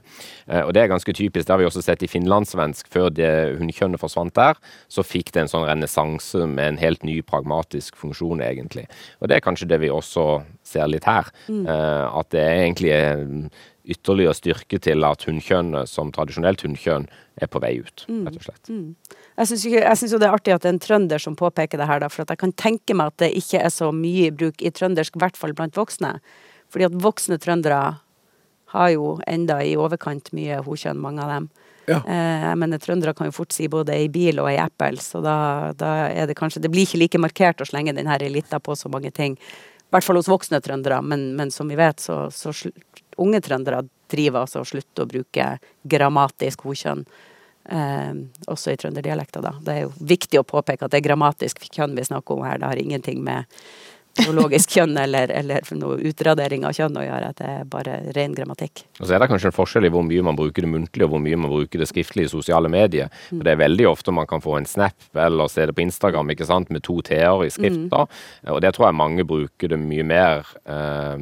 Eh, og det er ganske typisk. Det har vi også sett i finlandssvensk. Før hunnkjønnet forsvant der, så fikk det en sånn renessanse med en helt ny pragmatisk funksjon, egentlig. Og det er kanskje det vi også ser litt her. Mm. at det er egentlig ytterligere styrke til at hunnkjønnet som tradisjonelt hunnkjønn er på vei ut, rett og slett. Jeg Mm. jeg syns jo det er artig at det er en trønder som påpeker det her, da, for at jeg kan tenke meg at det ikke er så mye i bruk i trøndersk, i hvert fall blant voksne. Fordi at voksne trøndere har jo enda i overkant mye hokjønn, mange av dem. Ja. Eh, jeg mener, trøndere kan jo fort si både ei bil og ei eple, så da, da er det kanskje Det blir ikke like markert å slenge den her elita på så mange ting. I hvert fall hos voksne trøndere, men, men som vi vet, så, så unge trøndere driver altså og slutter å bruke grammatisk hodkjønn. Eh, også i trønderdialekta, da. Det er jo viktig å påpeke at det er grammatisk kjønn vi snakker om her. Det har ingenting med biologisk kjønn eller, eller noe utradering av kjønn å gjøre. At Det er bare ren grammatikk. Og så er det kanskje en forskjell i hvor mye man bruker det muntlig, og hvor mye man bruker det skriftlig i sosiale medier. For det er veldig ofte man kan få en snap eller se det på Instagram ikke sant, med to t-er i skrift. da. Og det tror jeg mange bruker det mye mer eh,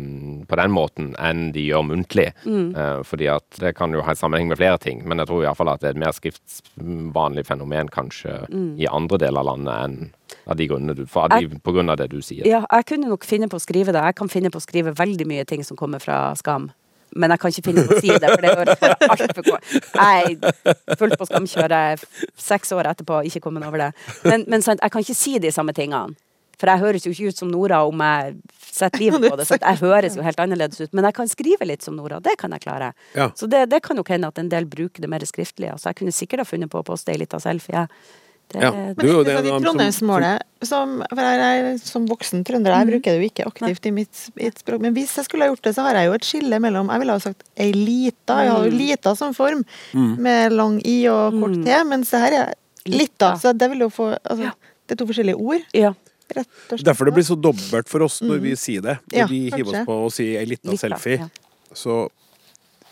på den måten enn de gjør muntlig. Eh, fordi at det kan jo ha en sammenheng med flere ting, men jeg tror i hvert fall at det er et mer skriftsvanlig fenomen kanskje i andre deler av landet enn av de grunnene du, for, de, på grunn av det du sier. Ja, jeg kunne nok finne på å skrive det. Jeg kan finne på å skrive veldig mye ting som kommer fra skam. Men jeg kan ikke finne på å si det, for det høres altfor kort Jeg er fullt på skamkjøret seks år etterpå, ikke kommet over det. Men, men sant, jeg kan ikke si de samme tingene. For jeg høres jo ikke ut som Nora om jeg setter livet på det. Sant? Jeg høres jo helt annerledes ut. Men jeg kan skrive litt som Nora. Det kan jeg klare. Ja. Så det, det kan nok hende at en del bruker det mer skriftlig. Altså, jeg kunne sikkert ha funnet på å poste ei lita selfie. jeg. Det, Ja. Men Du er jo det, det det, som- Trondheimsmålet som, for jeg er som voksen trønder, jeg bruker det jo ikke aktivt i mitt, mitt, språk. Men hvis jeg skulle ha gjort det, så har jeg jo et skille mellom Jeg ville ha sagt ei lita. Jeg har jo lita som form, med lang i og kort t, mens det her er lita. Så det vil jo få altså, Det er to forskjellige ord, ja. rett og slett. Derfor det blir så dobbelt for oss når vi sier det. Når Ja, vi hiver oss på og sier ei lita Lita, selfie, så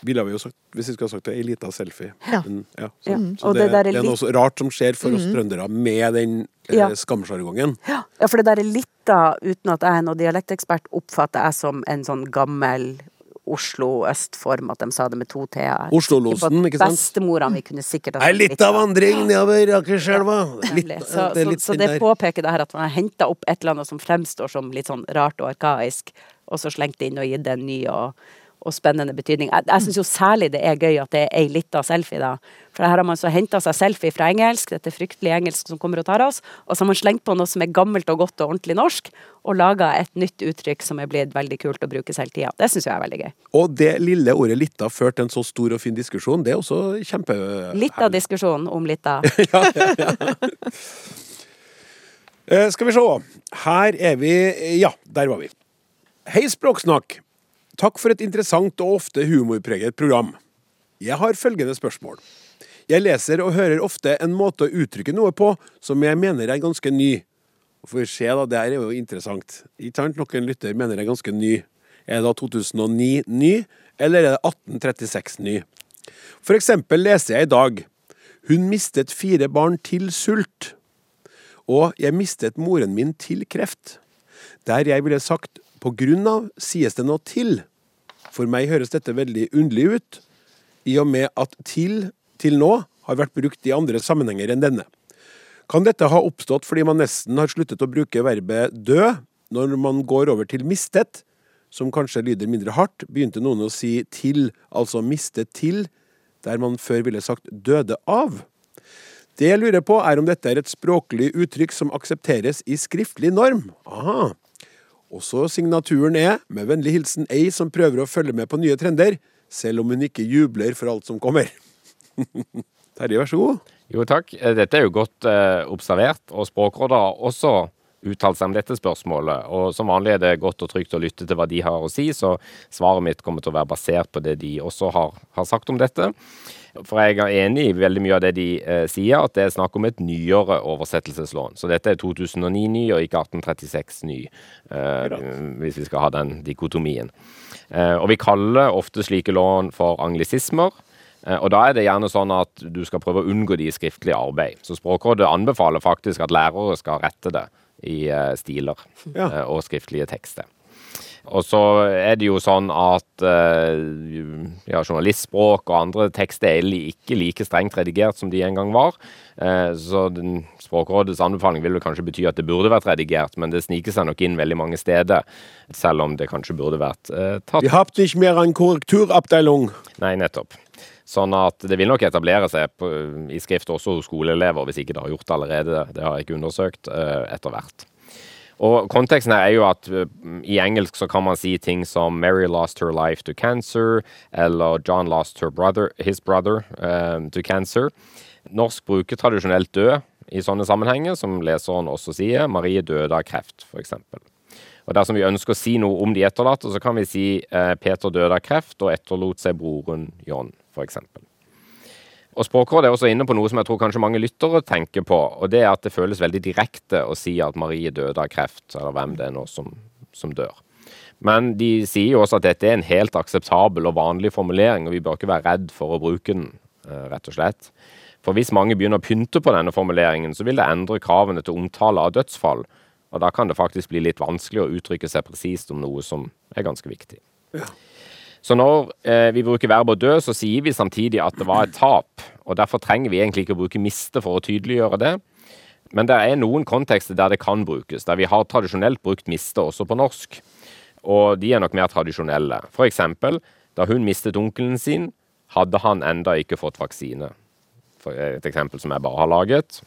ville vi jo sagt Hvis vi skulle ha sagt det, ei lita selfie. Ja. Men, ja, så, Ja. så det, det det er noe rart som skjer for oss trøndere med den eh, Ja. skamsjargongen. Ja, for det der er lita, uten at jeg er noen dialektekspert, oppfatter jeg som en sånn gammel Oslo øst-form, at de sa det med to t-er. Oslo-losen, ikke sant? Bestemora mi kunne sikkert ha Ei sagt lita vandring nedover Akerselva. Litt- Nemlig. Så, det er så, litt så det påpeker det her at man har henta opp et eller annet som fremstår som litt sånn rart og arkaisk, og så slengt det inn og gitt det en ny og, og spennende betydning. Jeg, jeg syns jo særlig det er gøy at det er ei lita selfie, da. For her har man så henta seg selfie fra engelsk, dette fryktelige engelsk som kommer og tar oss, og så har man slengt på noe som er gammelt og godt og ordentlig norsk, og laga et nytt uttrykk som er blitt veldig kult å bruke hele tida. Det syns jeg er veldig gøy. Og det lille ordet 'lita' førte til en så stor og fin diskusjon. Det er også kjempe... Litt av diskusjonen om lita. Eh, skal vi se. Her er vi Ja, der var vi. Hei, Språksnakk. Takk for et interessant og ofte humorpreget program. Jeg har følgende spørsmål. Jeg leser og hører ofte en måte å uttrykke noe på som jeg mener er ganske ny. Får vi se, da. Det her er jo interessant. Ikke sant? Noen lytter mener det er ganske ny. Er det da 2009 ny, eller er det 1836 ny? For eksempel leser jeg i dag Hun mistet fire barn til sult. Og jeg mistet moren min til kreft. Der jeg ville sagt på grunn av, sies det noe til. For meg høres dette veldig underlig ut, i og med at til til nå har vært brukt i andre sammenhenger enn denne. Kan dette ha oppstått fordi man nesten har sluttet å bruke verbet dø når man går over til mistet, som kanskje lyder mindre hardt, begynte noen å si til, altså mistet til, der man før ville sagt døde av. Det jeg lurer på, er om dette er et språklig uttrykk som aksepteres i skriftlig norm. Aha. Også signaturen er, med vennlig hilsen ei som prøver å følge med på nye trender, selv om hun ikke jubler for alt som kommer. Terje, vær så god. Jo takk. Eh, Dette er jo godt eh, observert, og Språkrådet har også uttalt seg om dette spørsmålet. Og som vanlig er det godt og trygt å lytte til hva de har å si, så svaret mitt kommer til å være basert på det de også har, har sagt om dette. For jeg er enig i veldig mye av det de eh, sier, at det er snakk om et nyere oversettelseslån. Så dette er 2009-ny og ikke 1836-ny, eh, hvis vi skal ha den dikotomien. Eh, og vi kaller ofte slike lån for anglisismer. Eh, Og da er det gjerne sånn at du skal prøve å unngå de i skriftlig arbeid. Så Språkrådet anbefaler faktisk at lærere skal rette det i eh, stiler Ja. eh, og skriftlige tekster. Og så er det jo sånn at eh, ja, journalistspråk og andre tekster er ikke like strengt redigert som de en gang var. Eh, så den, Språkrådets anbefaling vil vel kanskje bety at det burde vært redigert, men det sniker seg nok inn veldig mange steder, selv om det kanskje burde vært eh, tatt Vi har ikke mer en korrekturabdeling. Nei, nettopp. Sånn at det vil nok etablere seg på, i skrift også hos skoleelever, hvis ikke det har gjort det allerede. Det har jeg ikke undersøkt, eh, etter hvert. Og konteksten her er jo at uh, i engelsk så kan man si ting som Mary lost her life to cancer, eller John lost brother, his brother uh, to cancer. Norsk bruker tradisjonelt død i sånne sammenhenger, som leseren også sier. Marie døde av kreft, f.eks. Og Dersom vi ønsker å si noe om de etterlatte, så kan vi si uh, Peter døde av kreft og etterlot seg broren John, f.eks. Og Språkrådet er også inne på noe som jeg tror kanskje mange lyttere tenker på. og Det er at det føles veldig direkte å si at Marie døde av kreft, eller hvem det er nå som, som dør. Men de sier jo også at dette er en helt akseptabel og vanlig formulering, og vi bør ikke være redd for å bruke den, eh, rett og slett. For hvis mange begynner å pynte på denne formuleringen, så vil det endre kravene til omtale av dødsfall. Og da kan det faktisk bli litt vanskelig å uttrykke seg presist om noe som er ganske viktig. Ja. Så når eh, vi bruker verbet dø, så sier vi samtidig at det var et tap. og Derfor trenger vi egentlig ikke å bruke miste for å tydeliggjøre det. Men det er noen kontekster der det kan brukes, der vi har tradisjonelt brukt miste også på norsk. Og de er nok mer tradisjonelle. F.eks. da hun mistet onkelen sin, hadde han enda ikke fått vaksine. For et eksempel som jeg bare har laget.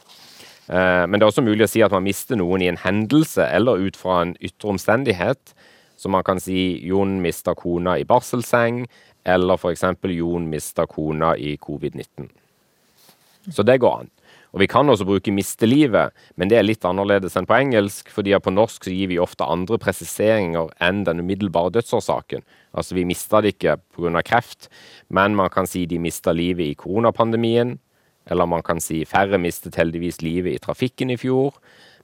Eh, men det er også mulig å si at man mister noen i en hendelse eller ut fra en ytre omstendighet så man kan si Jon mista kona i barselseng, eller f.eks. Jon mista kona i covid-19. Så det går an. Og Vi kan også bruke 'miste livet', men det er litt annerledes enn på engelsk, fordi på norsk så gir vi ofte andre presiseringer enn den umiddelbare dødsårsaken. Altså Vi mista det ikke pga. kreft, men man kan si de mista livet i koronapandemien. Eller man kan si færre mistet heldigvis livet i trafikken i fjor.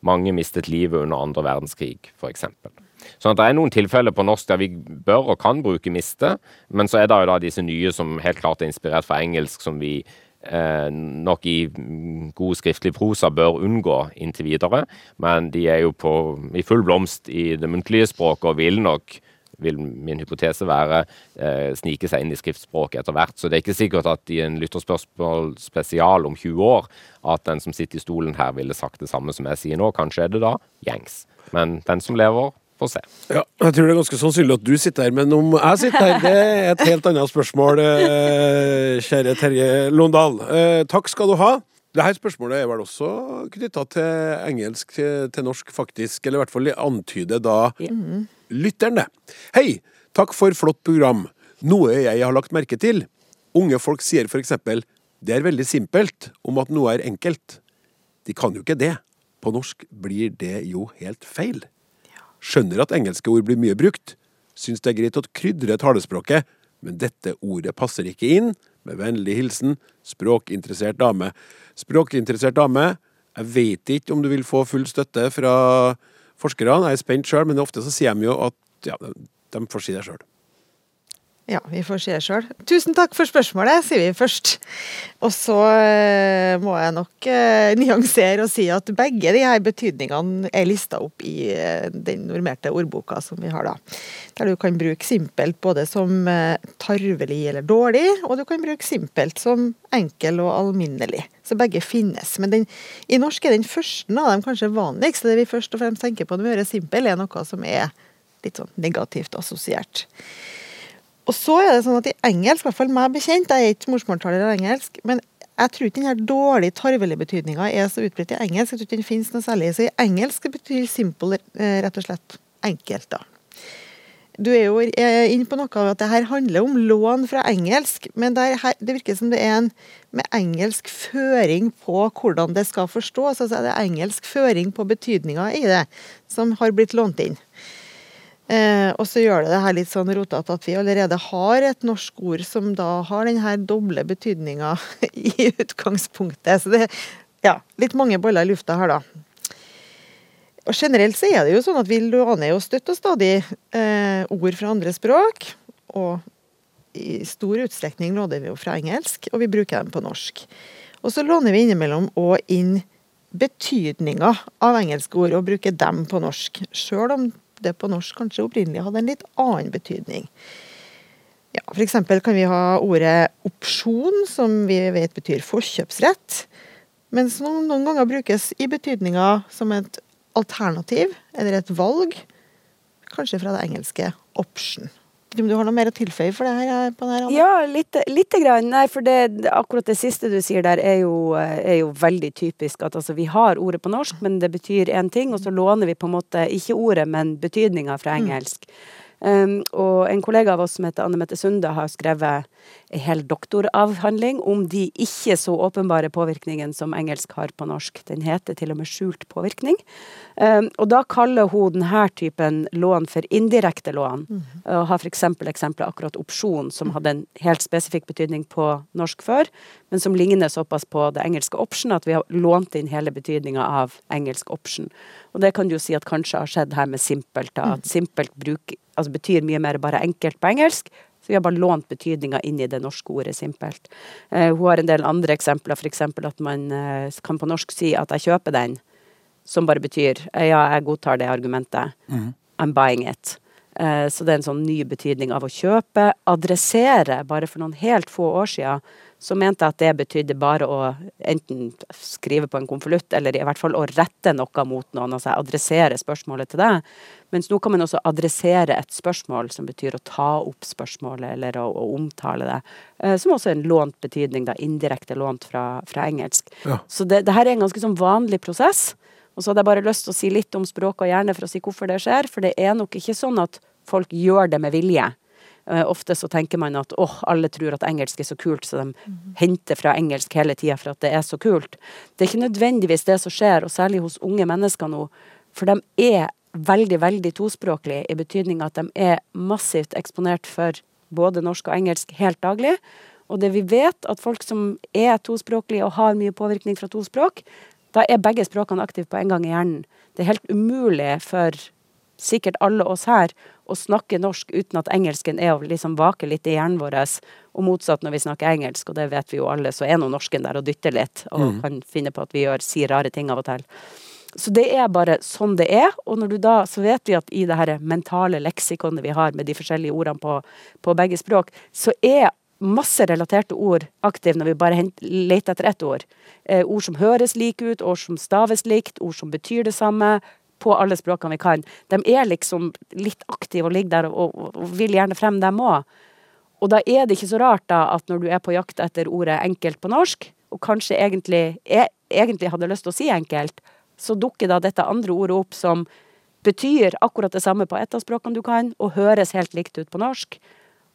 Mange mistet livet under andre verdenskrig, f.eks. Sånn at det er noen tilfeller på norsk der vi bør og kan bruke miste, men så er det jo da disse nye som helt klart er inspirert fra engelsk, som vi eh, nok i god skriftlig prosa bør unngå inntil videre. Men de er jo på, i full blomst i det muntlige språket og vil nok vil min hypotese være eh, snike seg inn i skriftspråket etter hvert. Så det er ikke sikkert at i en lytterspørsmål spesial om 20 år at den som sitter i stolen her, ville sagt det samme som jeg sier nå. Kanskje er det da gjengs. Men den som lever, få se. Ja, jeg tror det er ganske sannsynlig at du sitter her, men om jeg sitter her, det er et helt annet spørsmål, eh, kjære Terje Londal. Eh, takk skal du ha. Dette spørsmålet er vel også knytta til engelsk til norsk, faktisk. Eller i hvert fall antyder da mm. lytteren det. Hei! Takk for flott program. Noe jeg har lagt merke til. Unge folk sier for eksempel 'det er veldig simpelt' om at noe er enkelt. De kan jo ikke det. På norsk blir det jo helt feil. Skjønner at engelske ord blir mye brukt. Syns det er greit å krydre talespråket, men dette ordet passer ikke inn. Med vennlig hilsen språkinteressert dame. Språkinteressert dame, jeg vet ikke om du vil få full støtte fra forskerne. Jeg er spent sjøl, men ofte så sier de jo at ja, de får si det sjøl. Ja, vi får se sjøl. Tusen takk for spørsmålet, sier vi først. Og så eh, må jeg nok eh, nyansere og si at begge de her betydningene er lista opp i eh, den normerte ordboka som vi har da. Der du kan bruke simpelt både som tarvelig eller dårlig, og du kan bruke simpelt som enkel og alminnelig. Så begge finnes. Men den, i norsk er den første av dem kanskje vanligst. Det vi først og fremst tenker på når vi hører simpel, er noe som er litt sånn negativt assosiert. Og så er det sånn at i engelsk, i hvert fall meg bekjent, jeg er ikke morsmålstaler av engelsk, men jeg tror ikke den dårlige, tarvelige betydninga er så utbredt i engelsk. Jeg tror ikke den finnes noe særlig. Så i engelsk betyr simple eh, rett og slett enkelt, da. Du er jo inne på noe av at det her handler om lån fra engelsk, men det, her, det virker som det er en med engelsk føring på hvordan det skal forstås. Altså det er engelsk føring på betydninga i det som har blitt lånt inn. Og så gjør det det her litt sånn rotete at vi allerede har et norsk ord som da har den her doble betydninga i utgangspunktet. Så det ja, litt mange boller i lufta her, da. Og Generelt så er det jo sånn at vi låner jo støtt og stadig eh, ord fra andre språk. Og i stor utstrekning låner vi jo fra engelsk, og vi bruker dem på norsk. Og så låner vi innimellom òg inn betydninga av engelske ord og bruker dem på norsk. Sjøl om det på norsk kanskje opprinnelig hadde en litt annen betydning. Ja, F.eks. kan vi ha ordet opsjon, som vi vet betyr forkjøpsrett. Mens noen, noen ganger brukes i betydninga som et alternativ eller et valg. Kanskje fra det engelske option. Om du har noe mer å tilføye for det her? På det her Anne? Ja, lite, lite grann. Nei, for det, akkurat det siste du sier der, er jo, er jo veldig typisk. At altså, vi har ordet på norsk, men det betyr én ting, og så låner vi på en måte ikke ordet, men betydninga fra engelsk. Um, og en kollega av oss som heter Anne Mette Sunde, har skrevet en hel doktoravhandling om de ikke så åpenbare påvirkningene som engelsk har på norsk. Den heter til og med skjult påvirkning. Um, og da kaller hun denne typen lån for indirekte lån. Og har f.eks. eksempelet akkurat opsjon, som hadde en helt spesifikk betydning på norsk før, men som ligner såpass på det engelske option at vi har lånt inn hele betydninga av engelsk option. Og det kan du jo si at kanskje har skjedd her med simpelt. Da, at simpelt bruk, altså betyr mye mer bare enkelt på engelsk. Så vi har bare lånt betydninga inn i det norske ordet simpelt. Eh, hun har en del andre eksempler, f.eks. at man eh, kan på norsk si at 'jeg kjøper den', som bare betyr eh, 'ja, jeg godtar det argumentet'. I'm buying it. Eh, så det er en sånn ny betydning av å kjøpe. Adressere. Bare for noen helt få år siden så mente at det betydde bare å enten skrive på en konvolutt, eller i hvert fall å rette noe mot noen, altså adressere spørsmålet til deg. Mens nå kan man også adressere et spørsmål, som betyr å ta opp spørsmålet, eller å, å omtale det. Eh, som også er en lånt betydning, da, indirekte lånt fra, fra engelsk. Ja. Så det, det her er en ganske sånn vanlig prosess. Og så hadde jeg bare lyst til å si litt om språk og hjerne for å si hvorfor det skjer. For det er nok ikke sånn at folk gjør det med vilje. Eh, ofte så tenker man at åh, alle tror at engelsk er så kult, så de henter fra engelsk hele tida for at det er så kult. Det er ikke nødvendigvis det som skjer, og særlig hos unge mennesker nå. For de er veldig, veldig tospråklige, i betydning at de er massivt eksponert for både norsk og engelsk helt daglig. Og det vi vet, at folk som er tospråklige og har mye påvirkning fra to språk, da er begge språkene aktive på en gang i hjernen. Det er helt umulig for sikkert alle oss her å snakke norsk uten at engelsken er å liksom vake litt i hjernen vår. Og motsatt når vi snakker engelsk, og det vet vi jo alle, så er nå norsken der og dytter litt. Og kan finne på at vi gjør, sier rare ting av og til. Så det er bare sånn det er. Og når du da, så vet vi at i det her mentale leksikonet vi har med de forskjellige ordene på, på begge språk, så er masse relaterte ord aktive når vi bare leter etter ett ord. Eh, ord som høres like ut, ord som staves likt, ord som betyr det samme. På alle språkene vi kan. De er liksom litt aktive og ligger der og, og, vil gjerne frem, dem òg. Og da er det ikke så rart da at når du er på jakt etter ordet enkelt på norsk, og kanskje egentlig, egentlig hadde lyst til å si enkelt, så dukker da dette andre ordet opp som betyr akkurat det samme på ett av språkene du kan, og høres helt likt ut på norsk.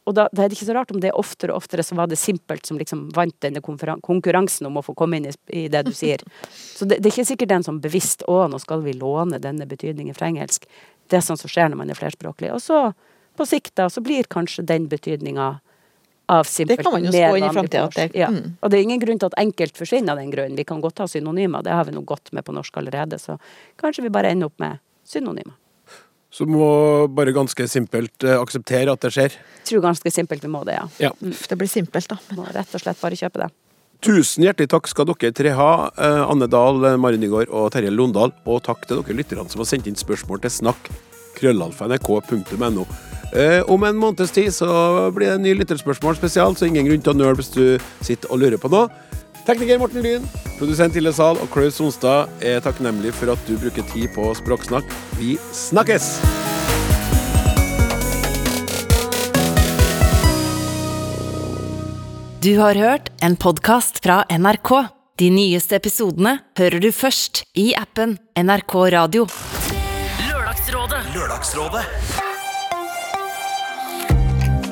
Og da, da er det ikke så rart om det er oftere og oftere så var det simpelt som liksom vant denne konkurransen om å få komme inn i, i det du sier. Så det, det er ikke sikkert den som bevisst å, nå skal vi låne denne betydningen fra engelsk. Det er sånn som skjer når man er flerspråklig. Og så på sikt da, så blir kanskje den betydninga av simpelt Det kan man jo spå inn i det- Ja. mm. Og det er ingen grunn til at enkelt forsvinner av den grunnen. Vi kan godt ha synonymer, det har vi nå godt med på norsk allerede. Så kanskje vi bare ender opp med synonymer. Så må bare ganske simpelt eh, akseptere at det skjer. Jeg tror ganske simpelt vi må det, ja. Ja. Det blir simpelt, da. Må rett og slett bare kjøpe det. Tusen hjertelig takk skal dere tre ha, eh, Anne Dahl, eh, Mari Nygaard og Terje Londal. Og takk til dere lytterne som har sendt inn spørsmål til snakk. krøllalfa.nrk.no. Eh, om en måneds tid så blir det en ny lytterspørsmål spesial, så ingen grunn til å nøle hvis du sitter og lurer på noe. Tekniker Morten Lyn, produsent Hilde Sal og Klaus Sonstad er takknemlig for at du bruker tid på Språksnakk. Vi snakkes! Du har hørt en podkast fra NRK. De nyeste episodene hører du først i appen NRK Radio. Lørdagsrådet. Lørdagsrådet.